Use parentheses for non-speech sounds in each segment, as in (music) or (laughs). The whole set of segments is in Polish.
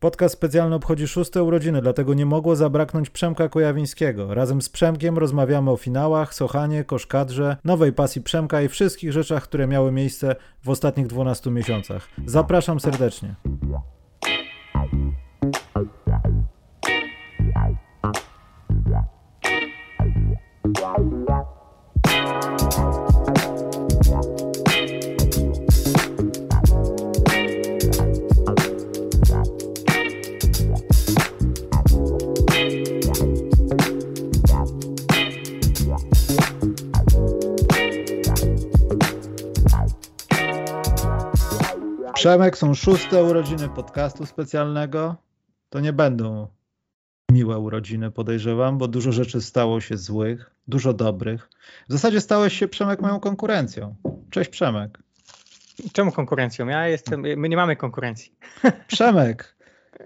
Podcast specjalny obchodzi szóste urodziny, dlatego nie mogło zabraknąć Przemka Kojawińskiego. Razem z Przemkiem rozmawiamy o finałach, Sochanie, Koszkadrze, nowej pasji Przemka i wszystkich rzeczach, które miały miejsce w ostatnich 12 miesiącach. Zapraszam serdecznie. Przemek, są szóste urodziny podcastu specjalnego. To nie będą miłe urodziny, podejrzewam, bo dużo rzeczy stało się złych, dużo dobrych. W zasadzie stałeś się, Przemek, moją konkurencją. Cześć, Przemek. Czemu konkurencją? Ja jestem, my nie mamy konkurencji. Przemek,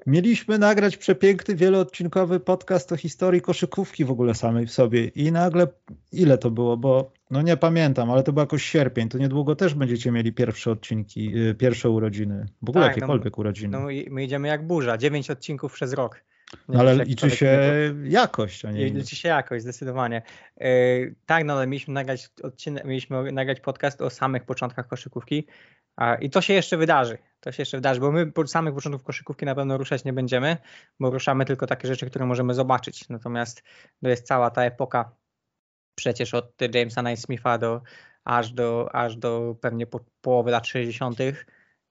Mieliśmy nagrać przepiękny, wieloodcinkowy podcast o historii koszykówki w ogóle samej w sobie i nagle, ile to było, bo no nie pamiętam, ale to był jakoś sierpień, to niedługo też będziecie mieli pierwsze odcinki, y, pierwsze urodziny, w ogóle tak, no jakiekolwiek no, urodziny. No my idziemy jak burza, dziewięć odcinków przez rok. No, ale liczy się jakość, a nie Liczy się jakość, zdecydowanie. Yy, tak, no ale mieliśmy nagrać odcinek, mieliśmy nagrać podcast o samych początkach koszykówki i to się jeszcze wydarzy. To się jeszcze wydarzy, bo my po samych początków koszykówki na pewno ruszać nie będziemy, bo ruszamy tylko takie rzeczy, które możemy zobaczyć. Natomiast to jest cała ta epoka przecież od Jamesa Naismitha do aż do, aż do pewnie po, połowy lat 60.,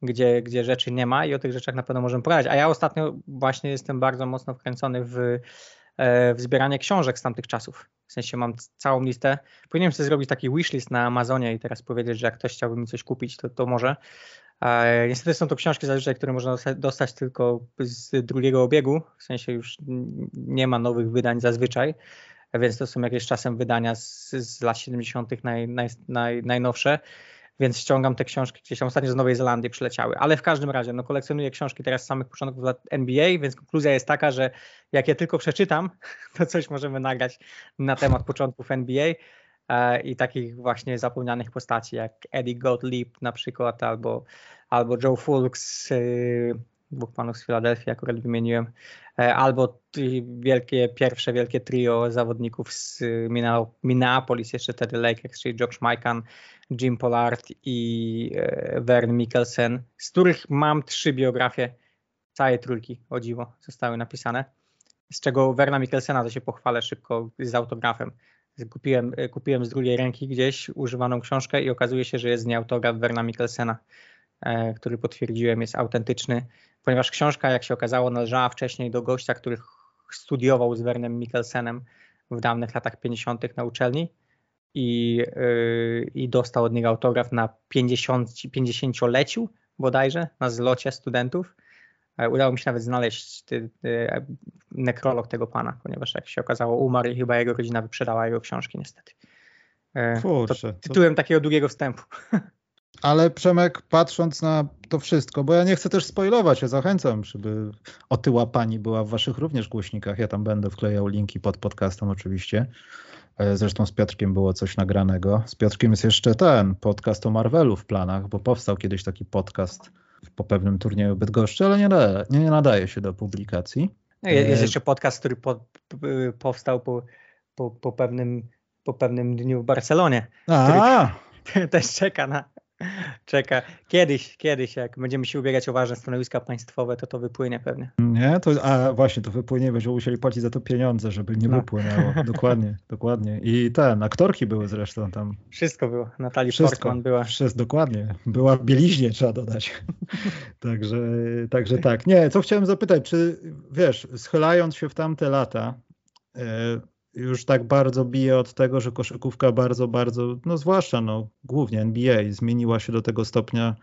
gdzie, gdzie rzeczy nie ma i o tych rzeczach na pewno możemy pogadać. A ja ostatnio właśnie jestem bardzo mocno wkręcony w, e, w zbieranie książek z tamtych czasów. W sensie mam całą listę. Powinienem sobie zrobić taki wishlist na Amazonie i teraz powiedzieć, że jak ktoś chciałby mi coś kupić, to, to może. Niestety są to książki zazwyczaj, które można dostać tylko z drugiego obiegu, w sensie już nie ma nowych wydań zazwyczaj, więc to są jakieś czasem wydania z, z lat 70. Naj, naj, naj, najnowsze, więc ściągam te książki gdzieś tam. Ostatnio z Nowej Zelandii przyleciały, ale w każdym razie no, kolekcjonuję książki teraz z samych początków lat NBA, więc konkluzja jest taka, że jak je tylko przeczytam, (laughs) to coś możemy nagrać na temat początków NBA e, i takich właśnie zapomnianych postaci jak Eddie Gottlieb na przykład albo, albo Joe Fulks, y, dwóch panów z Filadelfii akurat wymieniłem, e, albo wielkie, pierwsze wielkie trio zawodników z Minneapolis, jeszcze wtedy Lakers, czyli Josh Mikan, Jim Pollard i e, Vern Mikkelsen, z których mam trzy biografie, całe trójki, o dziwo, zostały napisane, z czego Verna Mikkelsena to się pochwalę szybko z autografem. Kupiłem, e, kupiłem z drugiej ręki gdzieś używaną książkę i okazuje się, że jest z niej autograf Verna Mikkelsena, który potwierdziłem jest autentyczny ponieważ książka, jak się okazało, należała wcześniej do gościa, który studiował z Wernem Mikkelsenem w dawnych latach 50. na uczelni i, yy, i dostał od niego autograf na 50, 50-leciu bodajże, na zlocie studentów. E, udało mi się nawet znaleźć ty, ty, nekrolog tego pana, ponieważ jak się okazało umarł i chyba jego rodzina wyprzedała jego książki niestety. E, Kurczę, to tytułem to... takiego długiego wstępu. (laughs) Ale Przemek, patrząc na to wszystko, bo ja nie chcę też spoilować, ja zachęcam, żeby otyła pani była w waszych również głośnikach. Ja tam będę wklejał linki pod podcastem oczywiście. E, zresztą z Piotrkiem było coś nagranego. Z Piotrkiem jest jeszcze ten podcast o Marvelu w planach, bo powstał kiedyś taki podcast po pewnym turnieju Bydgoszczy, ale nie, nadaje, nie, nie nadaje się do publikacji. No, jest jeszcze podcast, który po, powstał po, po, po, pewnym, po pewnym dniu w Barcelonie. A, (laughs) też czeka na, Czeka. Kiedyś, kiedyś, jak będziemy się ubiegać o ważne stanowiska państwowe, to to wypłynie pewnie. Nie, to, a właśnie, to wypłynie, będziemy musieli płacić za to pieniądze, żeby nie no. wypłynęło. (laughs) Dokładnie, dokładnie. I ten, aktorki były zresztą tam. Wszystko było. Natalii Wszystko, Portman była. Wszystko, dokładnie. Była w bieliźnie, trzeba dodać. (laughs) także, także tak. Nie, co chciałem zapytać, czy wiesz, schylając się w tamte lata, yy, już tak bardzo bije od tego, że koszykówka bardzo, bardzo, no zwłaszcza no, głównie NBA zmieniła się do tego stopnia,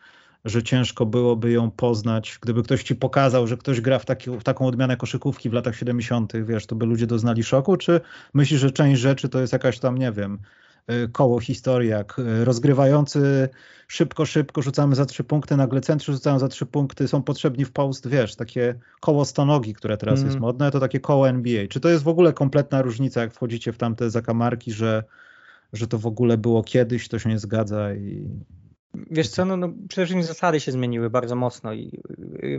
że ciężko byłoby ją poznać. Gdyby ktoś ci pokazał, że ktoś gra w, taki, w taką odmianę koszykówki w latach 70., wiesz, to by ludzie doznali szoku, czy myślisz, że część rzeczy to jest jakaś tam, nie wiem, koło historii, jak y, rozgrywający szybko, szybko rzucamy za trzy punkty, nagle centrzy rzucają za trzy punkty, są potrzebni w post, wiesz, takie koło stonogi, które teraz mm. jest modne, to takie koło NBA. Czy to jest w ogóle kompletna różnica, jak wchodzicie w tamte zakamarki, że, że to w ogóle było kiedyś, to się nie zgadza i Wiesz co, no, no, przede wszystkim zasady się zmieniły bardzo mocno i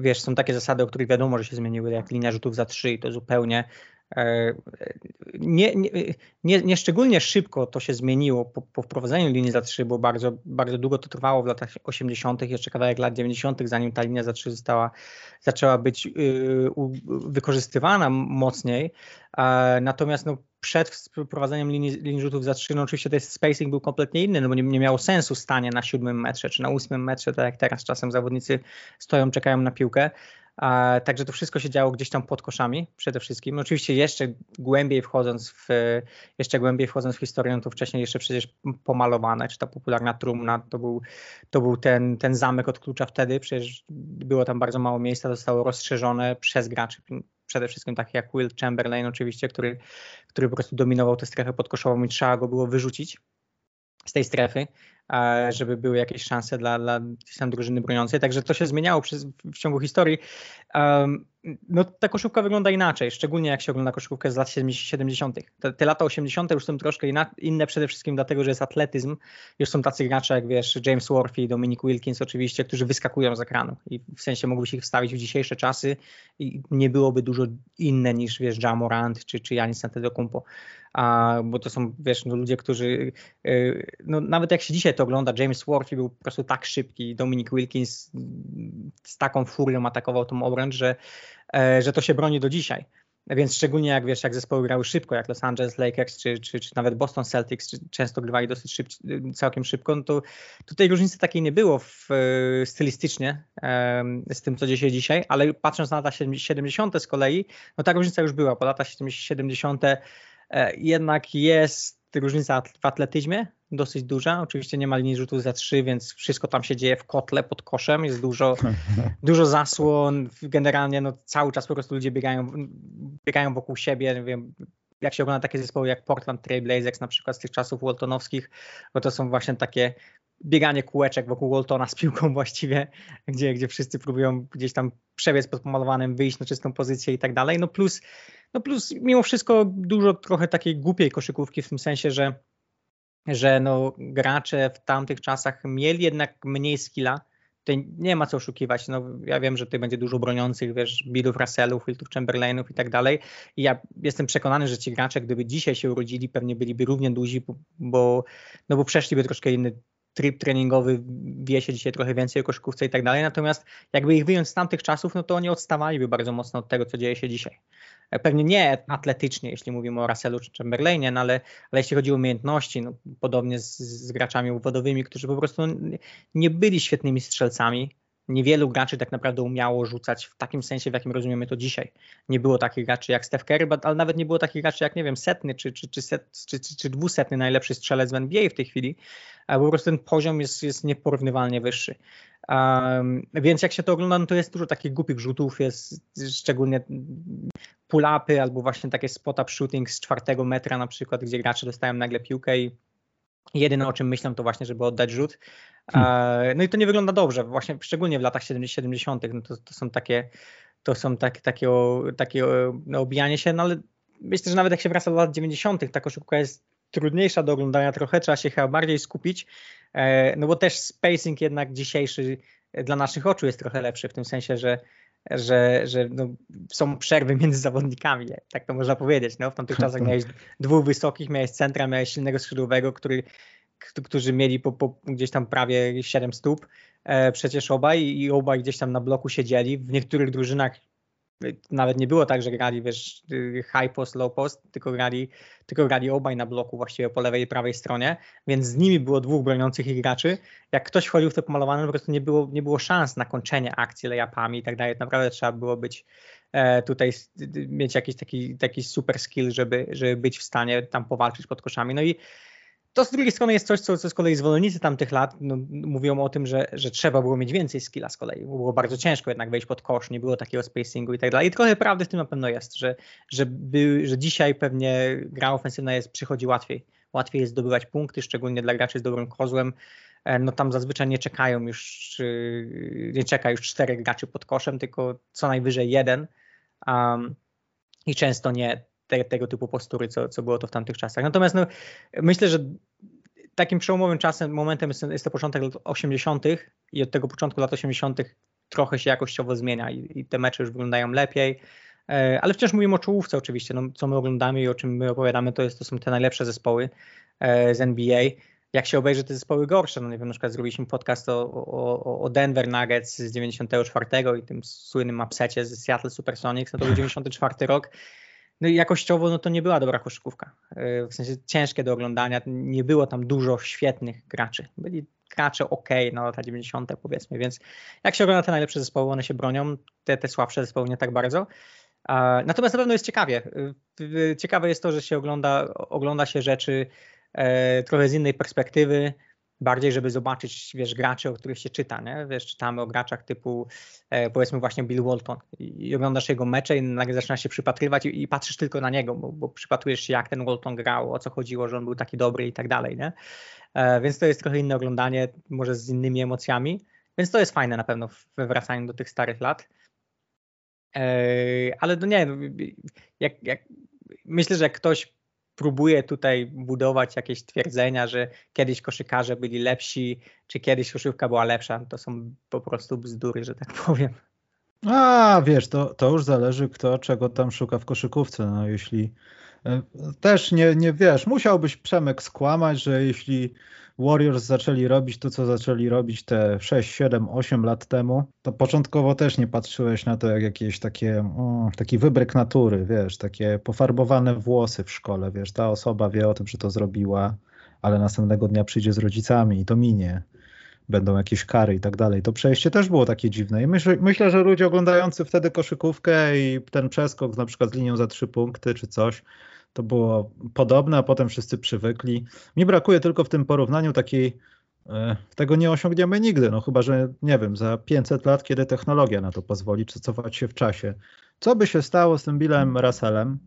wiesz, są takie zasady, o których wiadomo, że się zmieniły, jak linia rzutów za trzy i to zupełnie e, nie, nie, nie, nie, szczególnie szybko to się zmieniło po, po, wprowadzeniu linii za 3, bo bardzo, bardzo długo to trwało w latach 80., jeszcze kawałek lat 90., zanim ta linia za 3 została, zaczęła być yy, wykorzystywana mocniej. Natomiast no, przed wprowadzeniem linii, linii rzutów za 3, no oczywiście ten spacing był kompletnie inny, no bo nie, nie miało sensu stanie na siódmym metrze czy na ósmym metrze, tak jak teraz czasem zawodnicy stoją, czekają na piłkę. Także to wszystko się działo gdzieś tam pod koszami przede wszystkim. Oczywiście jeszcze głębiej wchodząc w jeszcze głębiej wchodząc w historię, no to wcześniej jeszcze przecież pomalowane, czy ta popularna trumna, to był, to był ten, ten zamek od klucza wtedy, przecież było tam bardzo mało miejsca, zostało rozszerzone przez graczy, przede wszystkim takich jak Will Chamberlain oczywiście, który, który po prostu dominował tę strefę podkoszową i trzeba go było wyrzucić z tej strefy żeby były jakieś szanse dla, dla tam drużyny broniącej. Także to się zmieniało przez, w ciągu historii. Um, no, ta koszykówka wygląda inaczej, szczególnie jak się ogląda koszykówkę z lat 70. Te, te lata 80. już są troszkę inne przede wszystkim dlatego, że jest atletyzm. Już są tacy gracze jak wiesz, James Worthy, Dominic Wilkins oczywiście, którzy wyskakują z ekranu i w sensie mogłyby się ich wstawić w dzisiejsze czasy i nie byłoby dużo inne niż wiesz, Jamorant czy, czy Janis Antetokounmpo a, bo to są, wiesz, no, ludzie, którzy, yy, no, nawet jak się dzisiaj to ogląda, James Worthy był po prostu tak szybki, Dominic Wilkins z taką furią atakował tą obręcz, że, że to się broni do dzisiaj. Więc szczególnie jak wiesz, jak zespoły grały szybko, jak Los Angeles Lakers czy, czy, czy nawet Boston Celtics, czy często grywali dosyć szyb, całkiem szybko, no to tutaj różnicy takiej nie było w, e, stylistycznie z tym, co dzieje się dzisiaj, ale patrząc na lata 70. z kolei, no ta różnica już była, po lata 70. E, jednak jest różnica w atletyzmie dosyć duża. Oczywiście nie ma linii rzutu za trzy, więc wszystko tam się dzieje w kotle pod koszem. Jest dużo, (laughs) dużo zasłon. Generalnie no, cały czas po prostu ludzie biegają, biegają wokół siebie. Wiem, jak się ogląda takie zespoły jak Portland Trail Blazers na przykład z tych czasów Waltonowskich, bo to są właśnie takie bieganie kółeczek wokół Waltona z piłką właściwie, gdzie, gdzie wszyscy próbują gdzieś tam przebiec pod pomalowanym, wyjść na czystą pozycję i tak dalej. No plus no plus mimo wszystko dużo trochę takiej głupiej koszykówki w tym sensie, że, że no gracze w tamtych czasach mieli jednak mniej skilla. Tutaj nie ma co oszukiwać. No, ja wiem, że tutaj będzie dużo broniących, wiesz, Billów, Russellów, Wiltów, Chamberlainów i tak dalej. I ja jestem przekonany, że ci gracze, gdyby dzisiaj się urodzili, pewnie byliby równie duzi, bo, no bo przeszliby troszkę inny tryb treningowy, wie się dzisiaj trochę więcej o koszykówce i tak dalej. Natomiast jakby ich wyjąć z tamtych czasów, no to oni odstawaliby bardzo mocno od tego, co dzieje się dzisiaj. Pewnie nie atletycznie, jeśli mówimy o Russellu czy Chamberlainie, no ale, ale jeśli chodzi o umiejętności, no, podobnie z, z graczami uwodowymi, którzy po prostu nie byli świetnymi strzelcami, niewielu graczy tak naprawdę umiało rzucać w takim sensie, w jakim rozumiemy to dzisiaj. Nie było takich graczy jak Steph Curry, ale nawet nie było takich graczy jak, nie wiem, setny czy, czy, czy, set, czy, czy, czy dwusetny najlepszy strzelec w NBA w tej chwili. Po prostu ten poziom jest, jest nieporównywalnie wyższy. Um, więc jak się to ogląda, no to jest dużo takich głupich rzutów, jest szczególnie pull-upy albo właśnie takie spot-up shooting z czwartego metra na przykład, gdzie gracze dostają nagle piłkę i jedyne o czym myślą to właśnie, żeby oddać rzut. Hmm. No i to nie wygląda dobrze, właśnie szczególnie w latach 70. No to, to są takie to są tak, takie, takie no, obijanie się, no ale myślę, że nawet jak się wraca do lat 90. ta koszykówka jest trudniejsza do oglądania trochę, trzeba się chyba bardziej skupić, e, no bo też spacing jednak dzisiejszy dla naszych oczu jest trochę lepszy, w tym sensie, że że, że no, są przerwy między zawodnikami, tak to można powiedzieć. No, w tamtych czasach miałeś dwóch wysokich, miałeś centra, miałeś silnego skrzydłowego, który, którzy mieli po, po gdzieś tam prawie 7 stóp e, przecież obaj i obaj gdzieś tam na bloku siedzieli. W niektórych drużynach nawet nie było tak, że grali wiesz, high post, low post, tylko grali, tylko grali obaj na bloku właściwie po lewej i prawej stronie, więc z nimi było dwóch broniących ich graczy. Jak ktoś wchodził w to pomalowane, po prostu nie było, nie było szans na kończenie akcji layupami i tak dalej. Naprawdę trzeba było być e, tutaj, mieć jakiś taki, taki super skill, żeby, żeby być w stanie tam powalczyć pod koszami. No i to z drugiej strony jest coś, co, co z kolei zwolennicy tamtych lat no, mówią o tym, że, że trzeba było mieć więcej skilla z kolei. Było bardzo ciężko jednak wejść pod kosz, nie było takiego spacingu i tak dalej. I trochę prawdy w tym na pewno jest, że, że, by, że dzisiaj pewnie gra ofensywna jest, przychodzi łatwiej. Łatwiej jest zdobywać punkty, szczególnie dla graczy z dobrym kozłem. E, no tam zazwyczaj nie czekają już, nie czeka już czterech graczy pod koszem, tylko co najwyżej jeden. Um, I często nie te, tego typu postury, co, co było to w tamtych czasach. Natomiast no, myślę, że takim przełomowym czasem, momentem jest, jest to początek lat 80. i od tego początku lat 80. trochę się jakościowo zmienia i, i te mecze już wyglądają lepiej. E, ale wciąż mówimy o czołówce oczywiście, no, co my oglądamy i o czym my opowiadamy, to, jest, to są te najlepsze zespoły e, z NBA. Jak się obejrzy te zespoły gorsze, no nie wiem, na przykład zrobiliśmy podcast o, o, o Denver Nuggets z 94 i tym słynnym upsecie z Seattle Supersonics, no to był 94 rok. No jakościowo no to nie była dobra koszykówka. E, w sensie ciężkie do oglądania, nie było tam dużo świetnych graczy. Byli gracze ok, no lata 90 powiedzmy, więc jak się ogląda te najlepsze zespoły, one się bronią, te, te słabsze zespoły nie tak bardzo. Natomiast na pewno jest ciekawie. Ciekawe jest to, że się ogląda, ogląda się rzeczy e, trochę z innej perspektywy, bardziej, żeby zobaczyć, wiesz, graczy, o których się czyta, nie? Wiesz, czytamy o graczach typu, e, powiedzmy właśnie Bill Walton i, oglądasz jego mecze i nagle zaczynasz się przypatrywać i, i patrzysz tylko na niego, bo, bo, przypatrujesz się, jak ten Walton grał, o co chodziło, że on był taki dobry i tak dalej, nie? E, więc to jest trochę inne oglądanie, może z innymi emocjami, więc to jest fajne na pewno we wracaniu do tych starych lat. Ale no nie, no, jak, jak, myślę, że ktoś próbuje tutaj budować jakieś twierdzenia, że kiedyś koszykarze byli lepsi, czy kiedyś koszykówka była lepsza, to są po prostu bzdury, że tak powiem. A, wiesz, to, to już zależy kto czego tam szuka w koszykówce. No, jeśli też nie, nie wiesz, musiałbyś Przemek skłamać, że jeśli Warriors zaczęli robić to, co zaczęli robić te 6, 7, 8 lat temu, to początkowo też nie patrzyłeś na to jak jakieś takie, o, taki wybryk natury, wiesz, takie pofarbowane włosy w szkole, wiesz, ta osoba wie o tym, że to zrobiła, ale następnego dnia przyjdzie z rodzicami i to minie będą jakieś kary i tak dalej. To przejście też było takie dziwne. I myśl, myślę, że ludzie oglądający wtedy koszykówkę i ten przeskok na przykład z linią za trzy punkty czy coś, to było podobne, a potem wszyscy przywykli. Mi brakuje tylko w tym porównaniu takiej, e, tego nie osiągniemy nigdy, no chyba, że nie wiem, za 500 lat, kiedy technologia na to pozwoli, czy cofać się w czasie. Co by się stało z tym Billem Russellem,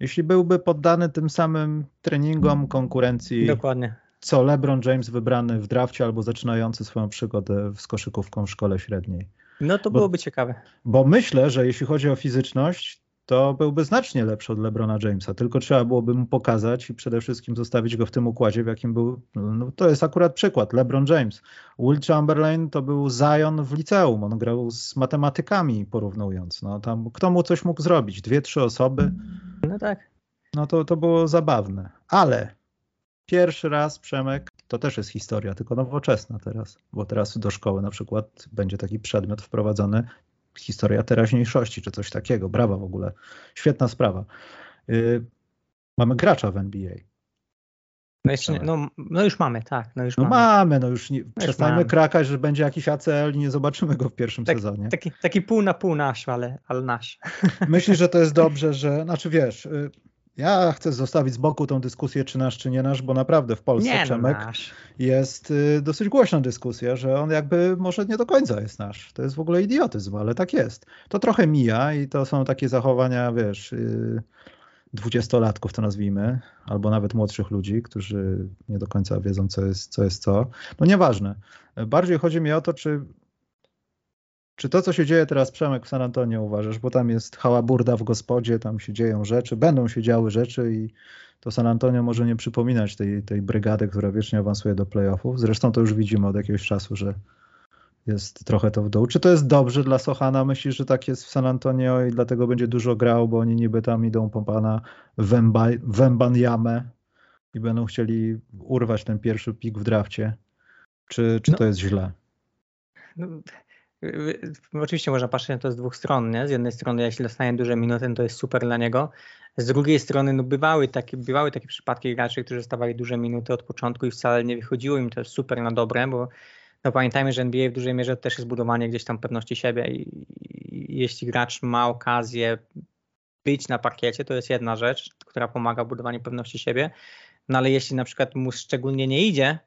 jeśli byłby poddany tym samym treningom konkurencji, Dokładnie. Co LeBron James wybrany w drafcie albo zaczynający swoją przygodę z koszykówką w szkole średniej? No to byłoby bo, ciekawe. Bo myślę, że jeśli chodzi o fizyczność, to byłby znacznie lepszy od LeBrona Jamesa, tylko trzeba byłoby mu pokazać i przede wszystkim zostawić go w tym układzie, w jakim był. No, to jest akurat przykład, LeBron James. Will Chamberlain to był Zion w liceum, on grał z matematykami porównując. No, tam, kto mu coś mógł zrobić? Dwie, trzy osoby? No tak. No to, to było zabawne. Ale pierwszy raz, Przemek, to też jest historia, tylko nowoczesna teraz, bo teraz do szkoły na przykład będzie taki przedmiot wprowadzony historia teraźniejszości, czy coś takiego. Brawa w ogóle. Świetna sprawa. Yy, mamy gracza w NBA. No, jeszcze no, no, już mamy, tak. No, już no mamy. mamy, no już nie, no przestańmy krakać, że będzie jakiś ACL i nie zobaczymy go w pierwszym tak, sezonie. Taki, taki pół na pół nasz, ale, ale nasz. Myślisz, że to jest dobrze, że, znaczy wiesz, y, ja chcę zostawić z boku tą dyskusję, czy nasz, czy nie nasz, bo naprawdę w Polsce nie, no Przemek no jest y, dosyć głośna dyskusja, że on jakby może nie do końca jest nasz. To jest w ogóle idiotyzm, ale tak jest. To trochę mija i to są takie zachowania, wiesz, y, dwudziestolatków to nazwijmy, albo nawet młodszych ludzi, którzy nie do końca wiedzą, co jest co. Jest co. No nieważne. Bardziej chodzi mi o to, czy czy to, co się dzieje teraz, Przemek, w San Antonio uważasz, bo tam jest hałaburda w gospodzie, tam się dzieją rzeczy, będą się działy rzeczy i to San Antonio może nie przypominać tej, tej brygady, która wiecznie awansuje do playoffów. Zresztą to już widzimy od jakiegoś czasu, że jest trochę to w dół. Czy to jest dobrze dla Sochana? Myślisz, że tak jest w San Antonio i dlatego będzie dużo grał, bo oni niby tam idą po pana Wemban jamę i będą chcieli urwać ten pierwszy pik w drafcie? Czy, czy no. to jest źle? No Oczywiście można patrzeć na to z dwóch stron. Nie? Z jednej strony, jeśli dostanie duże minuty, to jest super dla niego. Z drugiej strony, no bywały, takie, bywały takie przypadki graczy, którzy dostawali duże minuty od początku i wcale nie wychodziło im to super na dobre, bo no pamiętajmy, że NBA w dużej mierze też jest budowanie gdzieś tam pewności siebie i, i jeśli gracz ma okazję być na parkiecie, to jest jedna rzecz, która pomaga w budowaniu pewności siebie, no ale jeśli na przykład mu szczególnie nie idzie,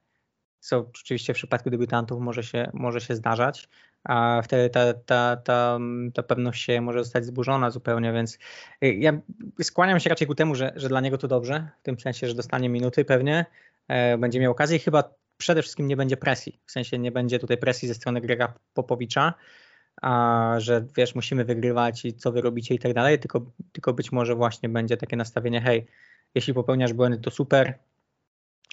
co oczywiście w przypadku debiutantów może się, może się zdarzać, a wtedy ta, ta, ta, ta pewność się może zostać zburzona zupełnie, więc y, ja skłaniam się raczej ku temu, że, że dla niego to dobrze, w tym sensie, że dostanie minuty pewnie, e, będzie miał okazję i chyba przede wszystkim nie będzie presji, w sensie nie będzie tutaj presji ze strony Grega Popowicza, a, że wiesz, musimy wygrywać i co wy robicie i tak dalej, tylko, tylko być może właśnie będzie takie nastawienie, hej, jeśli popełniasz błędy, to super,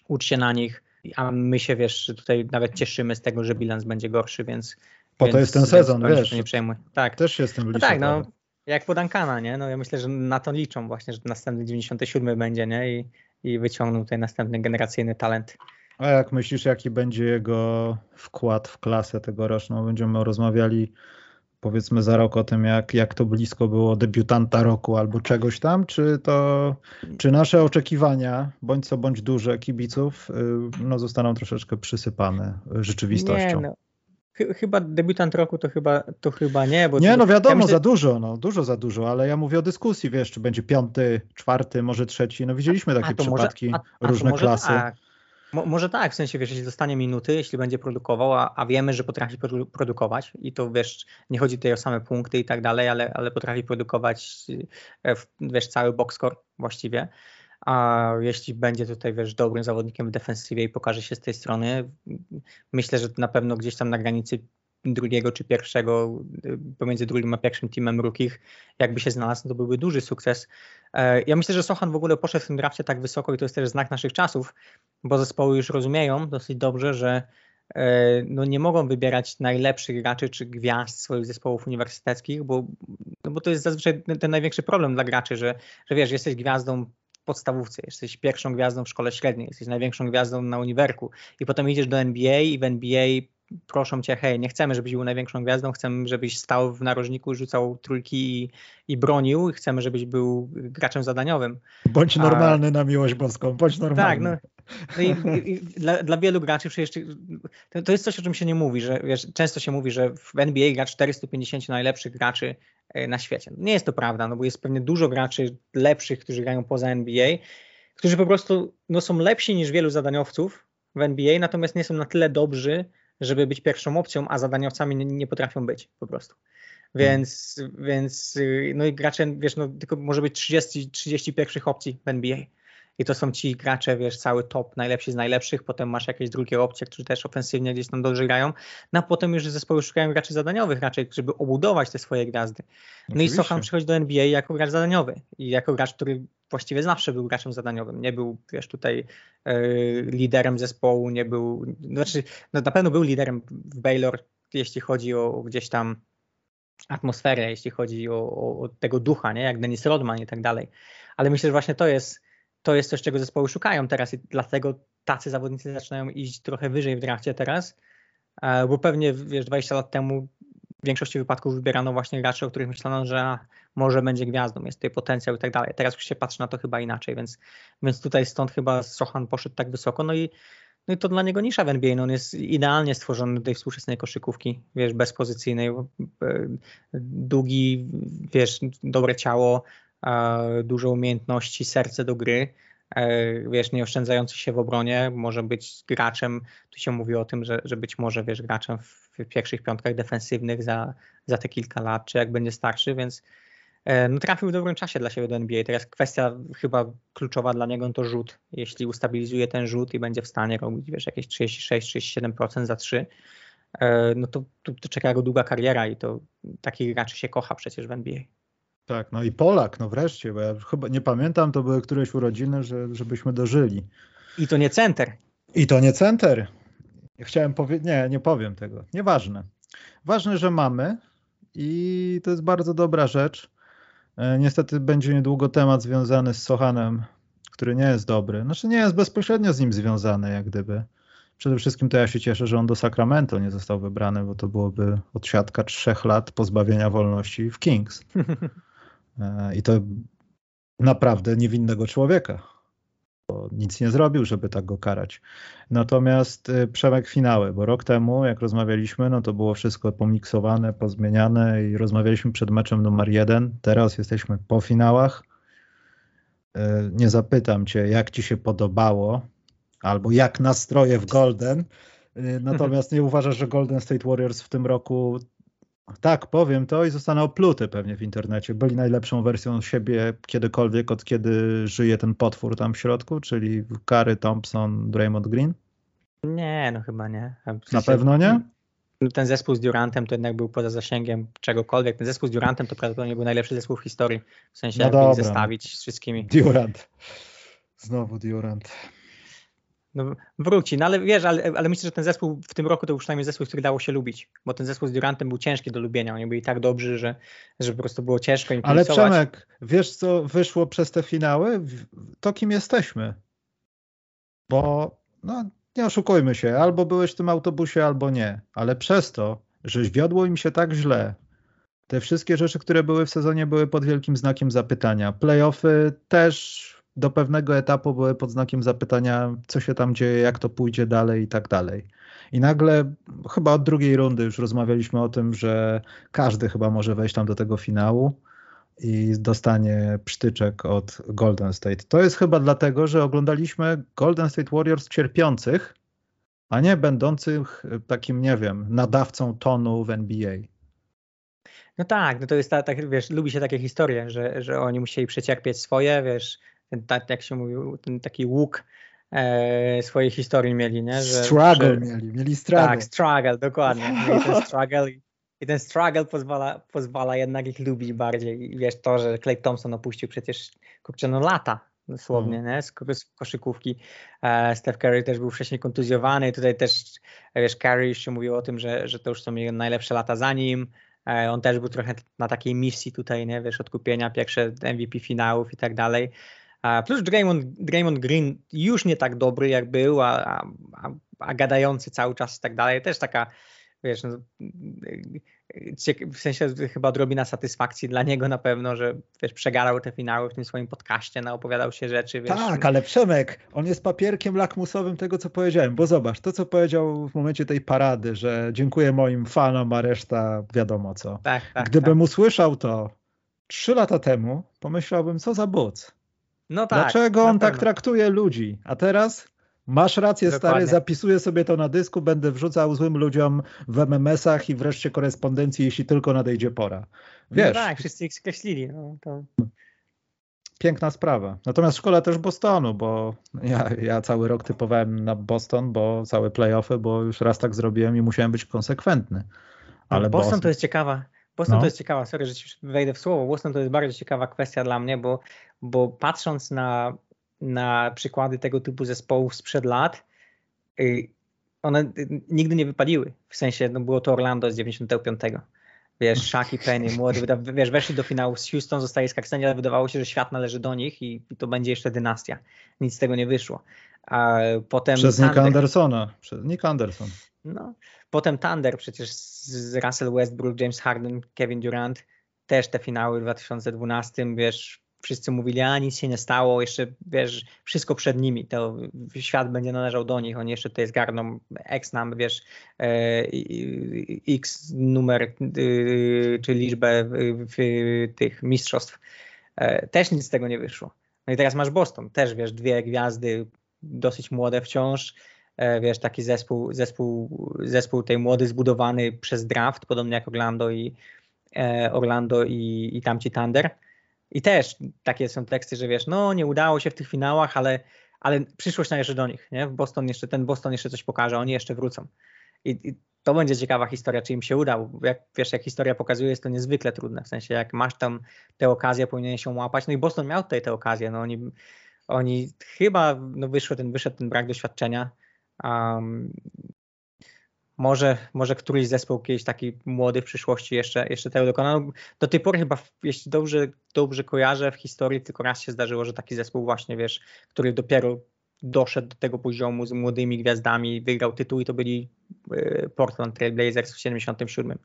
ucz się na nich, a my się, wiesz, tutaj nawet cieszymy z tego, że bilans będzie gorszy, więc... Po to jest ten sezon, wiesz. Nie przejmuj. Tak. Też się z tym no tak, no, jak podankana, nie? No ja myślę, że na to liczą właśnie, że następny 97 będzie, nie? I, i wyciągną tutaj następny generacyjny talent. A jak myślisz, jaki będzie jego wkład w klasę tegoroczną? Będziemy rozmawiali powiedzmy za rok o tym, jak, jak to blisko było debiutanta roku albo czegoś tam, czy to, czy nasze oczekiwania, bądź co bądź duże kibiców, y, no zostaną troszeczkę przysypane rzeczywistością? Nie, no. Chyba debiutant roku to chyba, to chyba nie. Bo nie, no wiadomo, ja myślę... za dużo, no, dużo za dużo, ale ja mówię o dyskusji, wiesz, czy będzie piąty, czwarty, może trzeci. No widzieliśmy takie przypadki, może, a, a różne klasy. Tak. Mo, może tak, w sensie wiesz, jeśli dostanie minuty, jeśli będzie produkował, a, a wiemy, że potrafi produkować i to wiesz, nie chodzi tutaj o same punkty i tak dalej, ale, ale potrafi produkować e, wiesz, cały box score właściwie. A jeśli będzie tutaj wiesz, dobrym zawodnikiem w defensywie i pokaże się z tej strony, myślę, że na pewno gdzieś tam na granicy drugiego czy pierwszego, y, pomiędzy drugim a pierwszym teamem rukich, jakby się znalazł, to byłby duży sukces. E, ja myślę, że Sochan w ogóle poszedł w tym drafcie tak wysoko i to jest też znak naszych czasów, bo zespoły już rozumieją dosyć dobrze, że e, no nie mogą wybierać najlepszych graczy czy gwiazd swoich zespołów uniwersyteckich, bo, no bo to jest zazwyczaj ten największy problem dla graczy, że, że wiesz, jesteś gwiazdą podstawówce, jesteś pierwszą gwiazdą w szkole średniej, jesteś największą gwiazdą na uniwerku i potem idziesz do NBA i w NBA proszą cię, hej, nie chcemy, żebyś był największą gwiazdą, chcemy, żebyś stał w narożniku, rzucał trójki i, i bronił, chcemy, żebyś był graczem zadaniowym. Bądź normalny A... na miłość boską, bądź normalny. Tak, no, no i, i, dla, dla, wielu graczy przecież to, to, jest coś, o czym się nie mówi, że wiesz, często się mówi, że w NBA gra 450 najlepszych graczy e, na świecie. Nie jest to prawda, no bo jest pewnie dużo graczy lepszych, którzy grają poza NBA, którzy po prostu no, są lepsi niż wielu zadaniowców w NBA, natomiast nie są na tyle dobrzy, żeby być pierwszą opcją, a zadaniowcami nie, nie potrafią być po prostu. Więc, hmm. więc y, no i gracze, wiesz, no tylko może być 30, 30 pierwszych opcji w NBA. I to są ci gracze, wiesz, cały top, najlepsi z najlepszych, potem masz jakieś drugie opcje, którzy też ofensywnie gdzieś tam dobrze grają, no a potem już zespoły szukają graczy zadaniowych raczej, żeby obudować te swoje gwiazdy. No Oczywiście. i Sochan przychodzi do NBA jako gracz zadaniowy i jako gracz, który właściwie zawsze był graczem zadaniowym. Nie był, wiesz, tutaj e, liderem zespołu, nie był, znaczy, no na pewno był liderem w Baylor, jeśli chodzi o gdzieś tam atmosferę, jeśli chodzi o, o, o, tego ducha, nie? jak Dennis Rodman i tak dalej. Ale myślę, że właśnie to jest, to jest coś, czego zespoły szukają teraz i dlatego tacy zawodnicy zaczynają iść trochę wyżej w drafcie teraz, e, bo pewnie, wiesz, 20 lat temu w większości wypadków wybierano właśnie graczy, o których myślano, że może będzie gwiazdą, jest tutaj potencjał i tak dalej. Teraz już się patrzy na to chyba inaczej, więc, więc tutaj stąd chyba Sochan poszedł tak wysoko, no i, no i to dla niego nisza w NBA, no on jest idealnie stworzony do tej współczesnej koszykówki, wiesz, bezpozycyjnej, e, długi, wiesz, dobre ciało, dużo umiejętności, serce do gry, e, wiesz, nie oszczędzający się w obronie, może być graczem, tu się mówi o tym, że, że być może, wiesz, graczem w pierwszych piątkach defensywnych za, za te kilka lat, czy jak będzie starszy, więc e, no, trafił w dobrym czasie dla siebie do NBA. Teraz kwestia chyba kluczowa dla niego to rzut. Jeśli ustabilizuje ten rzut i będzie w stanie robić wiesz, jakieś 36-37% za 3, e, no to, to, to czeka go długa kariera i to takich graczy się kocha przecież w NBA. Tak, no i Polak, no wreszcie, bo ja chyba nie pamiętam, to były któreś urodziny, że, żebyśmy dożyli. I to nie center. I to nie center. Chciałem powiedzieć, nie, nie powiem tego. Nieważne. Ważne, że mamy i to jest bardzo dobra rzecz. E, niestety będzie niedługo temat związany z Sochanem, który nie jest dobry. Znaczy nie jest bezpośrednio z nim związany, jak gdyby. Przede wszystkim to ja się cieszę, że on do Sacramento nie został wybrany, bo to byłoby odsiadka trzech lat pozbawienia wolności w Kings. (laughs) E, I to naprawdę niewinnego człowieka nic nie zrobił, żeby tak go karać. Natomiast y, Przemek finały, bo rok temu, jak rozmawialiśmy, no to było wszystko pomiksowane, pozmieniane i rozmawialiśmy przed meczem numer jeden. Teraz jesteśmy po finałach. Y, nie zapytam cię, jak ci się podobało, albo jak nastroje w Golden. Natomiast nie uważasz, że Golden State Warriors w tym roku tak, powiem to i zostanę opluty pewnie w internecie. Byli najlepszą wersją siebie kiedykolwiek, od kiedy żyje ten potwór tam w środku, czyli Kary, Thompson, Draymond Green? Nie, no chyba nie. W sensie, Na pewno nie? Ten zespół z Durantem to jednak był poza zasięgiem czegokolwiek. Ten zespół z Durantem to prawdopodobnie był najlepszy zespół w historii. W sensie, no jakby zestawić z wszystkimi. Durant. Znowu Durant. No, wróci. No ale wiesz, ale, ale, myślę, że ten zespół w tym roku to już przynajmniej zespół, który dało się lubić, bo ten zespół z Durantem był ciężki do lubienia. Oni byli tak dobrzy, że, że po prostu było ciężko im Ale Przemek, wiesz co wyszło przez te finały? To kim jesteśmy. Bo no, nie oszukujmy się, albo byłeś w tym autobusie, albo nie. Ale przez to, że wiodło im się tak źle, te wszystkie rzeczy, które były w sezonie, były pod wielkim znakiem zapytania. Playoffy też do pewnego etapu były pod znakiem zapytania, co się tam dzieje, jak to pójdzie dalej i tak dalej. I nagle, chyba od drugiej rundy już rozmawialiśmy o tym, że każdy chyba może wejść tam do tego finału i dostanie psztyczek od Golden State. To jest chyba dlatego, że oglądaliśmy Golden State Warriors cierpiących, a nie będących takim, nie wiem, nadawcą tonu w NBA. No tak, no to jest tak, ta, wiesz, lubi się takie historie, że, że oni musieli przecierpieć swoje, wiesz, ten, tak jak się mówił, ten taki łuk e, swojej historii mieli, nie? Że, struggle że, mieli, mieli struggle. Tak, struggle, dokładnie. Mieli ten struggle i, i ten struggle pozwala, pozwala jednak ich lubić bardziej. I wiesz, to, że Clay Thompson opuścił przecież kurczę, no lata dosłownie, mm. nie? Z, z koszykówki. E, Steph Curry też był wcześniej kontuzjowany. Tutaj też, wiesz, Curry jeszcze mówił o tym, że, że to już są jego najlepsze lata za nim. E, on też był trochę na takiej misji tutaj, nie? Wiesz, odkupienia, pierwsze MVP finałów i tak dalej. Plus Draymond, Draymond Green już nie tak dobry jak był, a, a, a gadający cały czas i tak dalej. Też taka, wiesz, no, w sensie chyba odrobina satysfakcji dla niego na pewno, że wiesz, przegarał te finały w tym swoim podcaście, naopowiadał się rzeczy. Wiesz. Tak, ale Przemek, on jest papierkiem lakmusowym tego, co powiedziałem, bo zobacz, to co powiedział w momencie tej parady, że dziękuję moim fanom, a reszta wiadomo co. Tak, tak, Gdybym tak. usłyszał to trzy lata temu, pomyślałbym, co za buc. No tak, Dlaczego on tak traktuje ludzi? A teraz masz rację, Dokładnie. stary, zapisuję sobie to na dysku, będę wrzucał złym ludziom w MMS-ach i wreszcie korespondencji, jeśli tylko nadejdzie pora. No Wiesz, no tak, wszyscy ich skreślili. No, to... Piękna sprawa. Natomiast szkoda też Bostonu, bo ja, ja cały rok typowałem na Boston, bo całe playoffy, bo już raz tak zrobiłem i musiałem być konsekwentny. Ale Boston, Boston to jest ciekawa Boston no. to jest ciekawa, sorry, że ci wejdę w słowo. Boston to jest bardzo ciekawa kwestia dla mnie, bo, bo patrząc na, na przykłady tego typu zespołów sprzed lat, y, one nigdy nie wypaliły. W sensie no było to Orlando z 95. Wiesz, Shaq i Penny, (laughs) młody, wiesz, weszli do finału z Houston, zostali skarceni, ale wydawało się, że świat należy do nich i, i to będzie jeszcze dynastia. Nic z tego nie wyszło. A potem Przez Nicka Andersona. Przez Nick Anderson. No. Potem Thunder przecież z Russell Westbrook, James Harden, Kevin Durant, też te finały w 2012, wiesz, wszyscy mówili, a nic się nie stało, jeszcze wiesz, wszystko przed nimi, to świat będzie należał do nich, oni jeszcze tutaj zgarną X nam, wiesz, e, X numer, y, czy liczbę tych mistrzostw. E, też nic z tego nie wyszło. No i teraz masz Boston, też wiesz, dwie gwiazdy, dosyć młode wciąż, E, wiesz, taki zespół, zespół, zespół tej młody zbudowany przez draft, podobnie jak Orlando i Orlando i, i tamci Thunder. I też takie są teksty, że wiesz, no nie udało się w tych finałach, ale, ale przyszłość należy do nich, nie? W Boston jeszcze, ten Boston jeszcze coś pokaże, oni jeszcze wrócą. I, I, to będzie ciekawa historia, czy im się uda, bo jak, wiesz, jak historia pokazuje, jest to niezwykle trudne, w sensie jak masz tam tę okazję, powinien się łapać, no i Boston miał tutaj tę okazję, no oni, oni chyba, no wyszło ten, wyszedł ten brak doświadczenia, Um, może, może któryś zespół kiedyś taki młody w przyszłości jeszcze, jeszcze tego dokona. Do tej pory chyba, jeśli dobrze, dobrze kojarzę, w historii tylko raz się zdarzyło, że taki zespół właśnie, wiesz, który dopiero doszedł do tego poziomu z młodymi gwiazdami, wygrał tytuł i to byli e, Portland Trail Blazers w 77.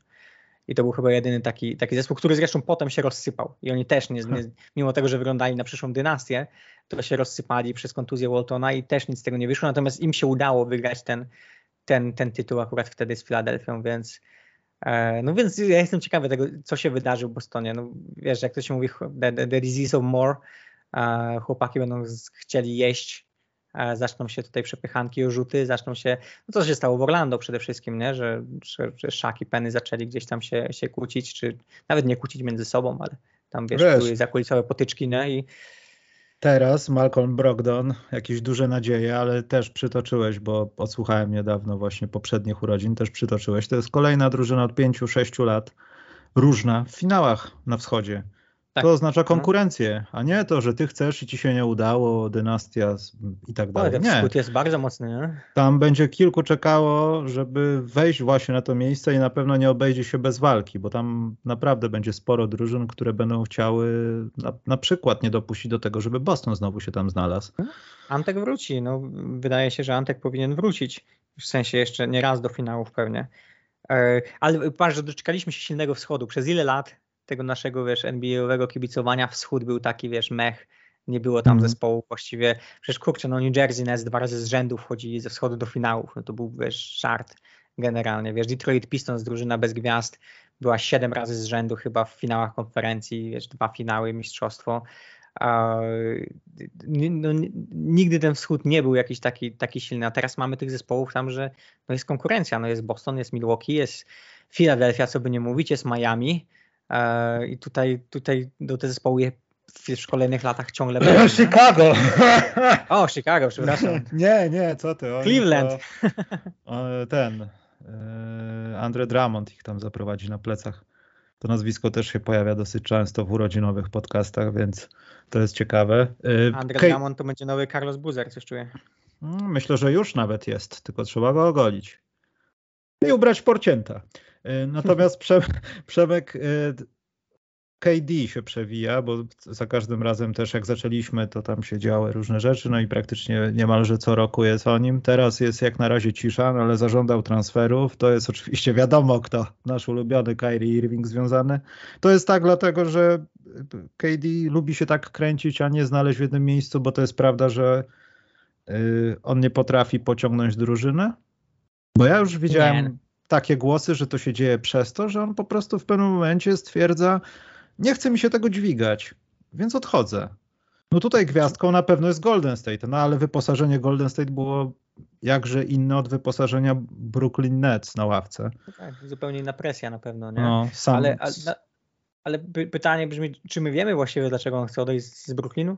I to był chyba jedyny taki, taki zespół, który zresztą potem się rozsypał. I oni też, nie, nie, mimo tego, że wyglądali na przyszłą dynastię, to się rozsypali przez kontuzję Waltona i też nic z tego nie wyszło. Natomiast im się udało wygrać ten, ten, ten tytuł akurat wtedy z Filadelfią, więc e, no więc ja jestem ciekawy tego, co się wydarzy w Bostonie. No, wiesz, jak to się mówi, the, the disease of more, e, chłopaki będą chcieli jeść E, zaczną się tutaj przepychanki rzuty, zaczną się, no co się stało w Orlando przede wszystkim, nie? Że, że, że Shaq i Penny zaczęli gdzieś tam się, się kłócić, czy nawet nie kłócić między sobą, ale tam wiesz, wiesz były zakulisowe potyczki, nie? I, Teraz Malcolm Brogdon, jakieś duże nadzieje, ale też przytoczyłeś, bo odsłuchałem niedawno właśnie poprzednich urodzin, też przytoczyłeś. To jest kolejna drużyna od 5-6 lat, różna w finałach na wschodzie. Tak. To oznacza no. konkurencję, a nie to, że ty chcesz i ci się nie udało, dynastia i tak dalej. Ale ten wschód jest bardzo mocny, nie? Tam będzie kilku czekało, żeby wejść właśnie na to miejsce i na pewno nie obejdzie się bez walki, bo tam naprawdę będzie sporo drużyn, które będą chciały na, na przykład nie dopuścić do tego, żeby Boston znowu się tam znalazł. Antek wróci. No, wydaje się, że Antek powinien wrócić. W sensie jeszcze nie raz do finałów pewnie. E, ale patrz, że doczekaliśmy się silnego wschodu. Przez ile lat tego naszego, wiesz, NBA-owego kibicowania wschód był taki, wiesz, mech, nie było tam mm. zespołu właściwie. Przecież kurczę, no New Jersey Nets dwa razy z rzędu wchodzili ze wschodu do finałów, no to był, wiesz, żart generalnie, wiesz, Detroit Pistons, drużyna bez gwiazd, była siedem razy z rzędu chyba w finałach konferencji, wiesz, dwa finały, mistrzostwo. No, nigdy ten wschód nie był jakiś taki, taki silny, a teraz mamy tych zespołów tam, że no jest konkurencja, no jest Boston, jest Milwaukee, jest Philadelphia, co by nie mówić, jest Miami, I tutaj, tutaj do te zespoły w kolejnych latach ciągle będą. Chicago! O, Chicago, przepraszam. (laughs) Nie, nie, co ty. Cleveland. To, ten, e, Andre Drummond ich tam zaprowadzi na plecach. To nazwisko też się pojawia dosyć często w urodzinowych podcastach, więc to jest ciekawe. E, Andre. Drummond to będzie nowy Carlos Buzer, coś czuję. Mm, myślę, że już nawet jest, tylko trzeba go ogolić. I ubrać porcięta. E, natomiast (laughs) Przemek e, KD się przewija, bo za każdym razem też jak zaczęliśmy, to tam się działy różne rzeczy, no i praktycznie niemalże co roku jest o nim. Teraz jest jak na razie cisza, no ale zażądał transferów. To jest oczywiście (laughs) wiadomo kto, nasz ulubiony Kyrie Irving związany. To jest tak dlatego, że KD lubi się tak kręcić, a nie znaleźć w jednym miejscu, bo to jest prawda, że on nie potrafi pociągnąć drużyny. Bo ja już widziałem... Takie głosy, że to się dzieje przez to, że on po prostu w pewnym momencie stwierdza, nie chce mi się tego dźwigać, więc odchodzę. No tutaj gwiazdką na pewno jest Golden State, no ale wyposażenie Golden State było jakże inne od wyposażenia Brooklyn Nets na ławce. No tak, zupełnie inna presja na pewno, nie? No, sam... ale, ale, ale pytanie brzmi, czy my wiemy właściwie, dlaczego on chce odejść z Brooklynu?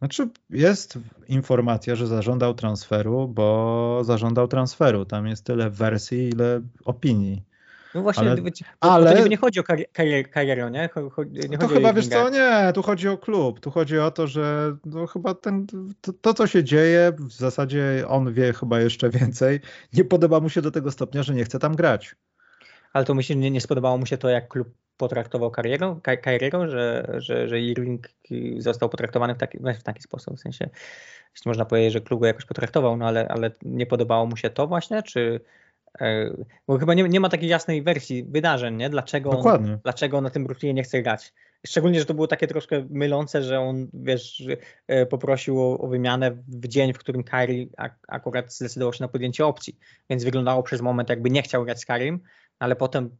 Znaczy jest informacja, że zażądał transferu, bo zażądał transferu. Tam jest tyle wersji, ile opinii. No właśnie, ale, ale... to nie chodzi o karierę, nie? nie to chyba wiesz co, nie, tu chodzi o klub. Tu chodzi o to, że no, chyba ten, to, to, co się dzieje, w zasadzie on wie chyba jeszcze więcej. Nie podoba mu się do tego stopnia, że nie chce tam grać. Ale to myślę, nie, nie spodobało mu się to, jak klub potraktował karierą, karierą że, że, że Irving został potraktowany w taki, w taki sposób, w sensie, jeśli można powiedzieć, że klub go jakoś potraktował, no ale, ale nie podobało mu się to właśnie, czy e, bo chyba nie, nie ma takiej jasnej wersji wydarzeń, nie? Dlaczego, on, dlaczego on na tym Brooklynie nie chce grać. Szczególnie, że to było takie troszkę mylące, że on, wiesz, e, poprosił o, o wymianę w dzień, w którym Kyrie akurat zdecydował się na podjęcie opcji, więc wyglądało przez moment, jakby nie chciał grać z Karim, ale potem